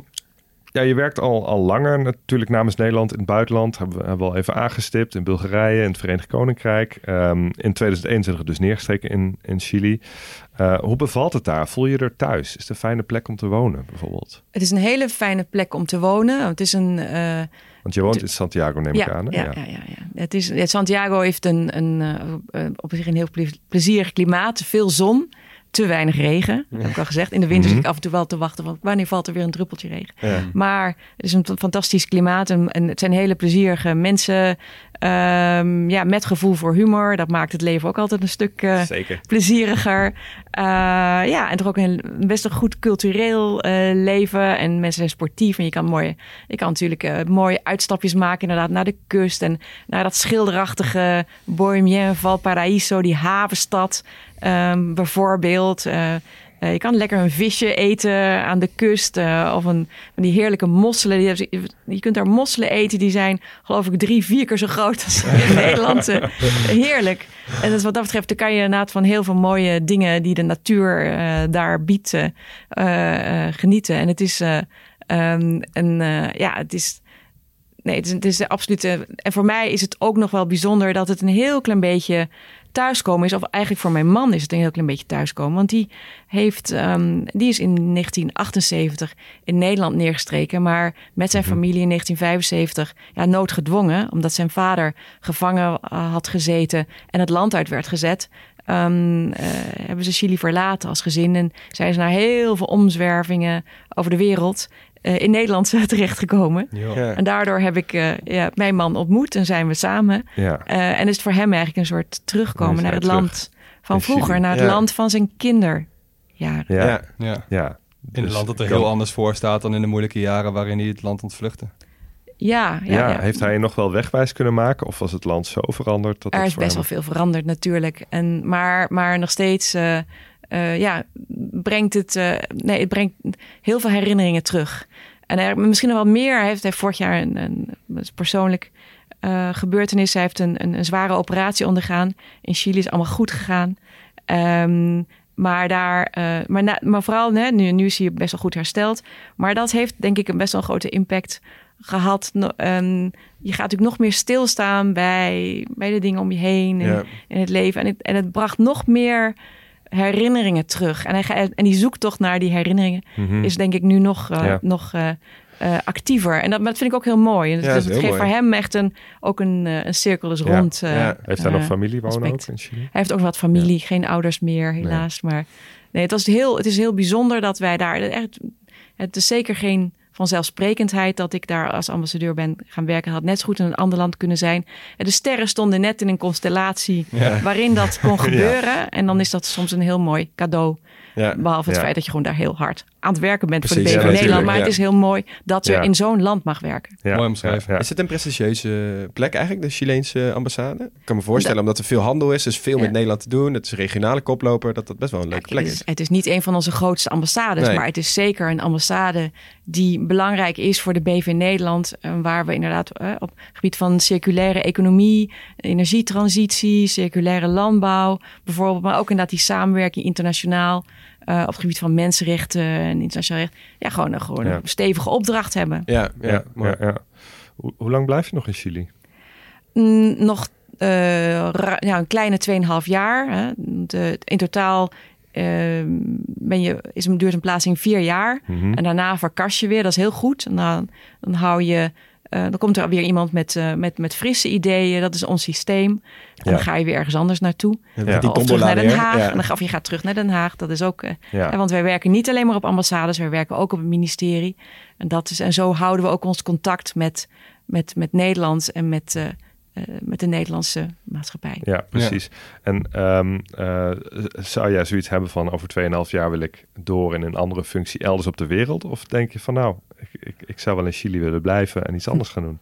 S2: ja, je werkt al, al langer natuurlijk namens Nederland in het buitenland. Hebben we, hebben we al even aangestipt. In Bulgarije, in het Verenigd Koninkrijk. Ehm, in 2021 dus neergestreken in, in Chili. Eh, hoe bevalt het daar? Voel je er thuis? Is het een fijne plek om te wonen bijvoorbeeld?
S5: Het is een hele fijne plek om te wonen. Het is een... eh,
S2: Want je woont in Santiago, neem ik aan. hè?
S5: Ja, ja, ja, ja. Het is, ja, Santiago heeft een, een, eh, eh, op zich een heel ple- plezierig klimaat. Veel zon, te weinig regen. Dat heb ik al gezegd. In de winter
S2: Mhm.
S5: zit ik af en toe wel te wachten. Van, wanneer valt er weer een druppeltje regen?
S2: Ja.
S5: Maar het is een fantastisch klimaat. En, en het zijn hele plezierige mensen. Ehm, ja, met gevoel voor humor. Dat maakt het leven ook altijd een stuk
S3: Zeker.
S5: plezieriger. Eh, ja, en toch ook een best een goed cultureel eh, leven. En mensen zijn sportief. En je kan, mooie, je kan natuurlijk mooie uitstapjes maken inderdaad naar de kust. En naar dat schilderachtige Bohemien, Valparaiso, die havenstad ehm, bijvoorbeeld. Eh, je kan lekker een visje eten aan de kust. eh, of een, van die heerlijke mosselen. Die je kunt daar mosselen eten. Die zijn geloof ik drie, vier keer zo groot als in Nederland. Eh, heerlijk. En dus wat dat betreft dan kan je inderdaad van heel veel mooie dingen... die de natuur daar biedt, genieten. En het is... eh, ehm, een, ja, het is... Nee, het is, het is absoluut. En voor mij is het ook nog wel bijzonder dat het een heel klein beetje thuiskomen is. Of eigenlijk voor mijn man is het een heel klein beetje thuiskomen. Want die, heeft, ehm, die is in 1978 in Nederland neergestreken. Maar met zijn familie in 1975 ja, noodgedwongen. Omdat zijn vader gevangen eh, had gezeten en het land uit werd gezet. ehm, eh, hebben ze Chili verlaten als gezin. En zijn ze naar heel veel omzwervingen over de wereld in Nederland terechtgekomen.
S3: Ja.
S5: En daardoor heb ik eh, ja, mijn man ontmoet en zijn we samen.
S2: Ja.
S5: Eh, en is het voor hem eigenlijk een soort terugkomen naar het
S2: terug
S5: land van
S2: in
S5: vroeger, naar het
S3: Ja.
S5: land van zijn kinderjaren.
S2: Ja.
S3: Ja.
S2: Ja.
S4: In een
S2: Dus
S4: land dat er
S2: kan-
S4: heel anders voor staat dan in de moeilijke jaren waarin hij het land ontvluchtte.
S5: Ja, ja,
S2: Ja,
S5: ja.
S2: heeft hij je nog wel wegwijs kunnen maken? Of was het land zo veranderd? Dat
S5: er
S2: het
S5: is best wel veel veranderd natuurlijk. En, maar, maar nog steeds eh, eh, ja, brengt het, eh, nee, het brengt heel veel herinneringen terug. En er, misschien nog wel meer. Hij heeft, hij vorig jaar een, een, een persoonlijk eh, gebeurtenis. Hij heeft een, een, zware operatie ondergaan. In Chili is allemaal goed gegaan. Ehm, maar, daar, maar, na- maar vooral, hè, nu, nu is hij best wel goed hersteld. Maar dat heeft denk ik een best wel een grote impact gehad. Ehm, je gaat natuurlijk nog meer stilstaan bij, bij de dingen om je heen en
S3: Ja.
S5: in het leven. En het, en het bracht nog meer herinneringen terug. En, hij, en die zoektocht naar die herinneringen
S2: Mhm.
S5: is denk ik nu nog, eh,
S2: Ja.
S5: nog eh, eh, actiever. En dat, dat vind ik ook heel mooi.
S3: Ja,
S5: dus
S3: is
S5: het geeft
S3: mooi.
S5: voor hem echt een, ook een, een cirkelus
S2: Ja.
S5: rond.
S2: Heeft hij nog familie wonen ook in Chili?
S5: hij heeft ook wat familie, geen ouders meer, helaas. Maar nee, het, was heel, het is heel bijzonder dat wij daar. Echt, het is zeker geen vanzelfsprekendheid dat ik daar als ambassadeur ben gaan werken. Had net zo goed in een ander land kunnen zijn. De sterren stonden net in een constellatie waarin dat kon gebeuren. En dan is dat soms een heel mooi cadeau.
S3: Ja.
S5: Behalve het feit dat je gewoon daar heel hard aan het werken bent voor de BV
S3: ja,
S5: Nederland. Maar het is heel mooi dat je
S2: Ja.
S5: in zo'n land mag werken.
S2: Ja,
S4: Mooi omschreven.
S2: ja, ja.
S3: Is het een prestigieuze plek eigenlijk, de Chileense ambassade? Ik kan me voorstellen, omdat er veel handel is, dus veel
S5: Ja.
S3: met Nederland te doen. Het is een regionale koploper, dat dat best wel een leuke plek
S5: het,
S3: is.
S5: is, het is niet een van onze grootste ambassades,
S3: Nee.
S5: maar het is zeker een ambassade die belangrijk is voor de BV Nederland. eh, waar we inderdaad eh, op het gebied van circulaire economie, energietransitie, circulaire landbouw bijvoorbeeld, maar ook inderdaad die samenwerking internationaal eh, op het gebied van mensenrechten en internationaal recht. Ja, gewoon, een- gewoon
S2: Ja.
S5: een stevige opdracht hebben.
S3: Ja, ja,
S2: Ja,
S3: mooi.
S2: ja, ja. Hoe, hoe lang blijf je nog in Chili?
S5: Mm, nog eh, ja, een kleine 2,5 jaar. Hè. De, in totaal eh, ben je, is een, duurt een plaatsing vier jaar.
S2: Mhm.
S5: En daarna verkast je weer. Dat is heel goed. En dan, dan hou je... eh, dan komt er weer iemand met, eh, met, met frisse ideeën. Dat is ons systeem. En
S2: Ja.
S5: dan ga je weer ergens anders naartoe.
S3: Ja,
S2: Ja.
S3: Die
S5: of terug naar Den. Haag.
S3: Ja.
S5: En dan, of je gaat terug naar Den Haag. Dat is ook... eh, hè, want wij werken niet alleen maar op ambassades. Wij werken ook op het ministerie. En, dat is, en zo houden we ook ons contact met, met, met Nederland en met, met de Nederlandse maatschappij.
S2: Ja, precies. En ehm, eh, zou jij zoiets hebben van over 2,5 jaar wil ik door in een andere functie elders op de wereld? Of denk je van nou, ik, ik, ik zou wel in Chili willen blijven en iets anders gaan doen?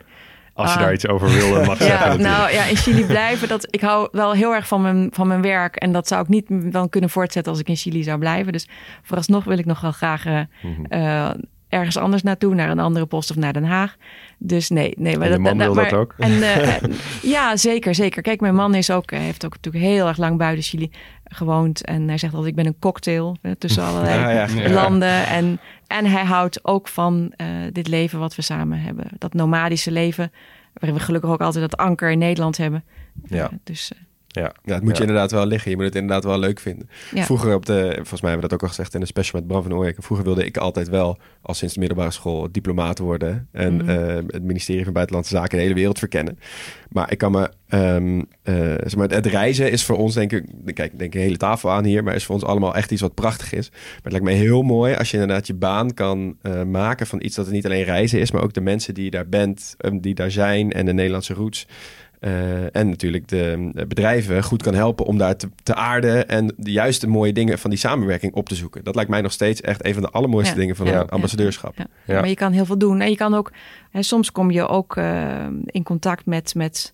S2: Als je
S5: Ah.
S2: daar iets over wil mag zeggen natuurlijk.
S5: nou ja, in Chili blijven. Dat, ik hou wel heel erg van mijn, van mijn werk. En dat zou ik niet dan kunnen voortzetten als ik in Chili zou blijven. Dus vooralsnog wil ik nog wel graag eh,
S2: Mhm.
S5: eh, ergens anders naartoe. Naar een andere post of naar Den Haag. Dus nee. nee maar
S2: En je man wil dat ook?
S5: En, eh, ja, zeker, zeker. Kijk, mijn man is ook, hij heeft ook natuurlijk heel erg lang buiten Chili gewoond. En hij zegt altijd, ik ben een cocktail eh, tussen allerlei
S3: Ja, ja.
S4: Ja.
S5: landen. En, en hij houdt ook van eh, dit leven wat we samen hebben. Dat nomadische leven. Waarin we gelukkig ook altijd dat anker in Nederland hebben.
S2: Ja.
S5: Eh, dus eh,
S2: Ja.
S3: Ja, het moet je inderdaad wel liggen. Je moet het inderdaad wel leuk vinden.
S5: ja.
S3: Vroeger op de, volgens mij hebben we dat ook al gezegd in de special met Bram van Ooyek. Vroeger wilde ik altijd wel, al sinds de middelbare school, diplomaat worden. En
S5: Mhm.
S3: eh, het ministerie van Buitenlandse Zaken de hele wereld verkennen. Maar ik kan me, ehm, eh, zeg maar, het reizen is voor ons denk ik, kijk, ik denk een hele tafel aan hier, maar is voor ons allemaal echt iets wat prachtig is. Maar het lijkt me heel mooi als je inderdaad je baan kan eh, maken van iets dat het niet alleen reizen is, maar ook de mensen die je daar bent, eh, die daar zijn en de Nederlandse roots. Eh, en natuurlijk de eh, bedrijven goed kan helpen om daar te, te aarden en de juiste mooie dingen van die samenwerking op te zoeken. Dat lijkt mij nog steeds echt een van de allermooiste
S5: Ja.
S3: dingen van
S5: Ja.
S3: een ambassadeurschap.
S5: Ja.
S2: Ja.
S5: Maar je kan heel veel doen. En je kan ook, hè, soms kom je ook eh, in contact met, met,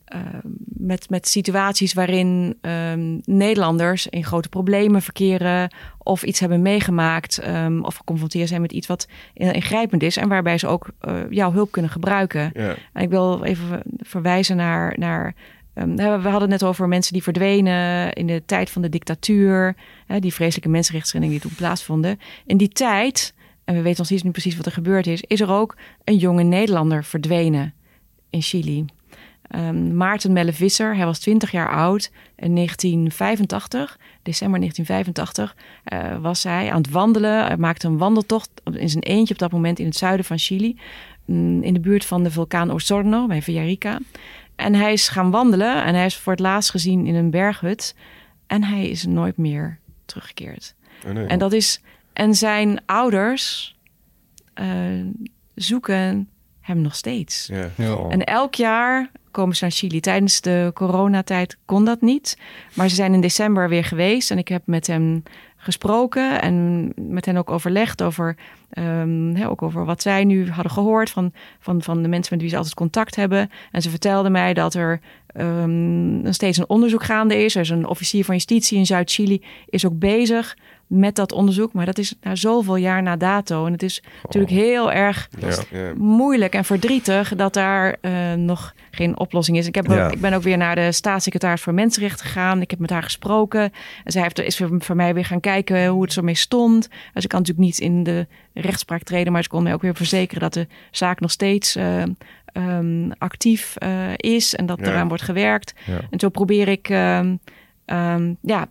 S5: met, met situaties waarin ehm, Nederlanders in grote problemen verkeren of iets hebben meegemaakt ehm, of geconfronteerd zijn met iets wat ingrijpend is en waarbij ze ook eh, jouw hulp kunnen gebruiken.
S3: Ja.
S5: En ik wil even verwijzen naar. naar ehm, we hadden het net over mensen die verdwenen in de tijd van de dictatuur. Hè, die vreselijke mensenrechtsschendingen die toen plaatsvonden. In die tijd, en we weten nog steeds niet precies wat er gebeurd is, is er ook een jonge Nederlander verdwenen in Chili. Ehm, Maarten Melle Visser, hij was 20 jaar oud. In 1985, december 1985, eh, was hij aan het wandelen. Hij maakte een wandeltocht in zijn eentje op dat moment in het zuiden van Chili. mm, In de buurt van de vulkaan Osorno bij Villarrica. En hij is gaan wandelen en hij is voor het laatst gezien in een berghut. En hij is nooit meer teruggekeerd.
S3: Oh, nee.
S5: En dat is. En zijn ouders eh, zoeken hem nog steeds.
S3: ja.
S4: Ja.
S5: En elk jaar komen ze naar Chili. Tijdens de coronatijd kon dat niet. Maar ze zijn in december weer geweest. En ik heb met hem gesproken en met hen ook overlegd over, ehm, hè, ook over wat zij nu hadden gehoord van, van, van de mensen met wie ze altijd contact hebben. En ze vertelden mij dat er ehm, nog steeds een onderzoek gaande is. Er is een officier van justitie in Zuid-Chili, is ook bezig met dat onderzoek. Maar dat is na zoveel jaar na dato. En het is natuurlijk heel erg
S2: Ja.
S5: Moeilijk en verdrietig dat daar eh, nog geen oplossing is. Ik, heb ook- ik ben ook weer naar de staatssecretaris voor Mensenrechten gegaan. Ik heb met haar gesproken. En zij heeft, is voor, mij weer gaan kijken hoe het ermee stond. Dus ik kan natuurlijk niet in de rechtspraak treden, maar ze kon mij ook weer verzekeren dat de zaak nog steeds eh, ehm, actief eh, is en dat
S3: Ja.
S5: eraan wordt gewerkt.
S2: Ja.
S5: En zo probeer ik ehm, ehm, ja,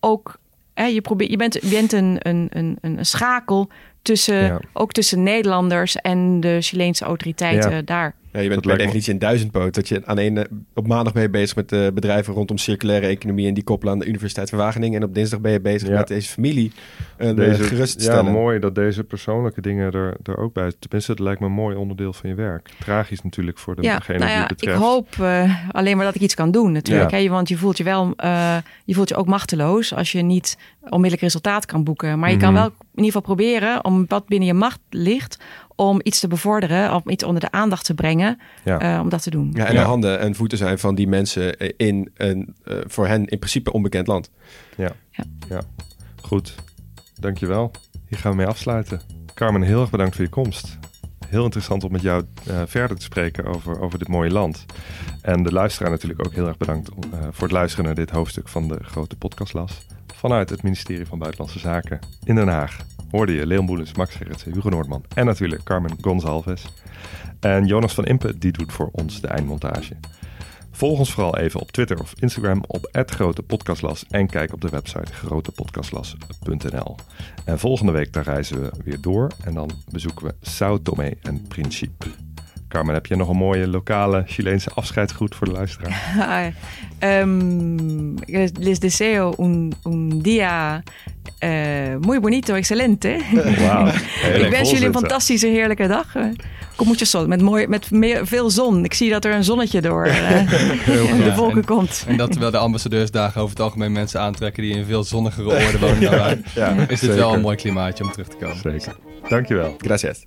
S5: ook. Hè, je, probeert, je bent, je bent een, een, een, een schakel tussen,
S2: Ja.
S5: ook tussen Nederlanders en de Chileense autoriteiten
S2: Ja.
S5: daar.
S3: Ja, je bent
S2: Dat
S3: per definitie een duizendpoot. Dat je aan een, eh, op maandag ben je bezig met eh, bedrijven rondom circulaire economie en die koppelen aan de Universiteit van Wageningen. En op dinsdag ben je bezig
S2: Ja.
S3: met deze familie eh,
S2: Deze,
S3: gerust te
S2: ja, mooi dat deze persoonlijke dingen er, er ook bij Tenminste, het lijkt me een mooi onderdeel van je werk. Tragisch natuurlijk voor
S5: Ja,
S2: degene
S5: nou
S2: die
S5: ja,
S2: het
S5: ik
S2: betreft.
S5: hoop eh, alleen maar dat ik iets kan doen natuurlijk.
S2: Ja.
S5: Hè? Want je voelt je wel, eh, je voelt je ook machteloos als je niet onmiddellijk resultaat kan boeken. Maar je kan
S2: Mhm.
S5: wel in ieder geval proberen om wat binnen je macht ligt om iets te bevorderen, om iets onder de aandacht te brengen,
S2: Ja.
S5: eh, om dat te doen.
S3: Ja, en
S2: Ja.
S3: de handen en voeten zijn van die mensen eh, in een eh, voor hen in principe onbekend land.
S2: Goed, dankjewel. Hier gaan we mee afsluiten. Carmen, heel erg bedankt voor je komst. Heel interessant om met jou eh, verder te spreken over, over dit mooie land. En de luisteraar natuurlijk ook heel erg bedankt om, eh, voor het luisteren naar dit hoofdstuk van de grote podcastlas. Vanuit het ministerie van Buitenlandse Zaken in Den Haag hoorde je Leon Boelens, Max Gerritsen, Hugo Noordman en natuurlijk Carmen Gonzalves. En Jonas van Impe, die doet voor ons de eindmontage. Volg ons vooral even op Twitter of Instagram op Grote Podcastlas en kijk op de website grotepodcastlas.nl. En volgende week reizen we weer door en dan bezoeken we Sao Tomé en Principe. Carmen, heb je nog een mooie lokale Chileense afscheidsgroet voor de luisteraar?
S5: Em, les deseo un, un día eh, muy bonito, excelente. Ik wens jullie een fantastische, heerlijke dag. Eh, Kom moet je zon, met, mooi, met meer, veel zon. Ik zie dat er een zonnetje door eh, de wolken
S4: en-
S5: komt.
S4: En dat terwijl de ambassadeursdagen over het algemeen mensen aantrekken die in veel zonnigere oorden wonen dan wij,
S2: Ja,
S4: is dit
S2: zeker.
S4: wel een mooi klimaatje om terug te komen.
S2: Zeker. Dankjewel.
S3: Gracias.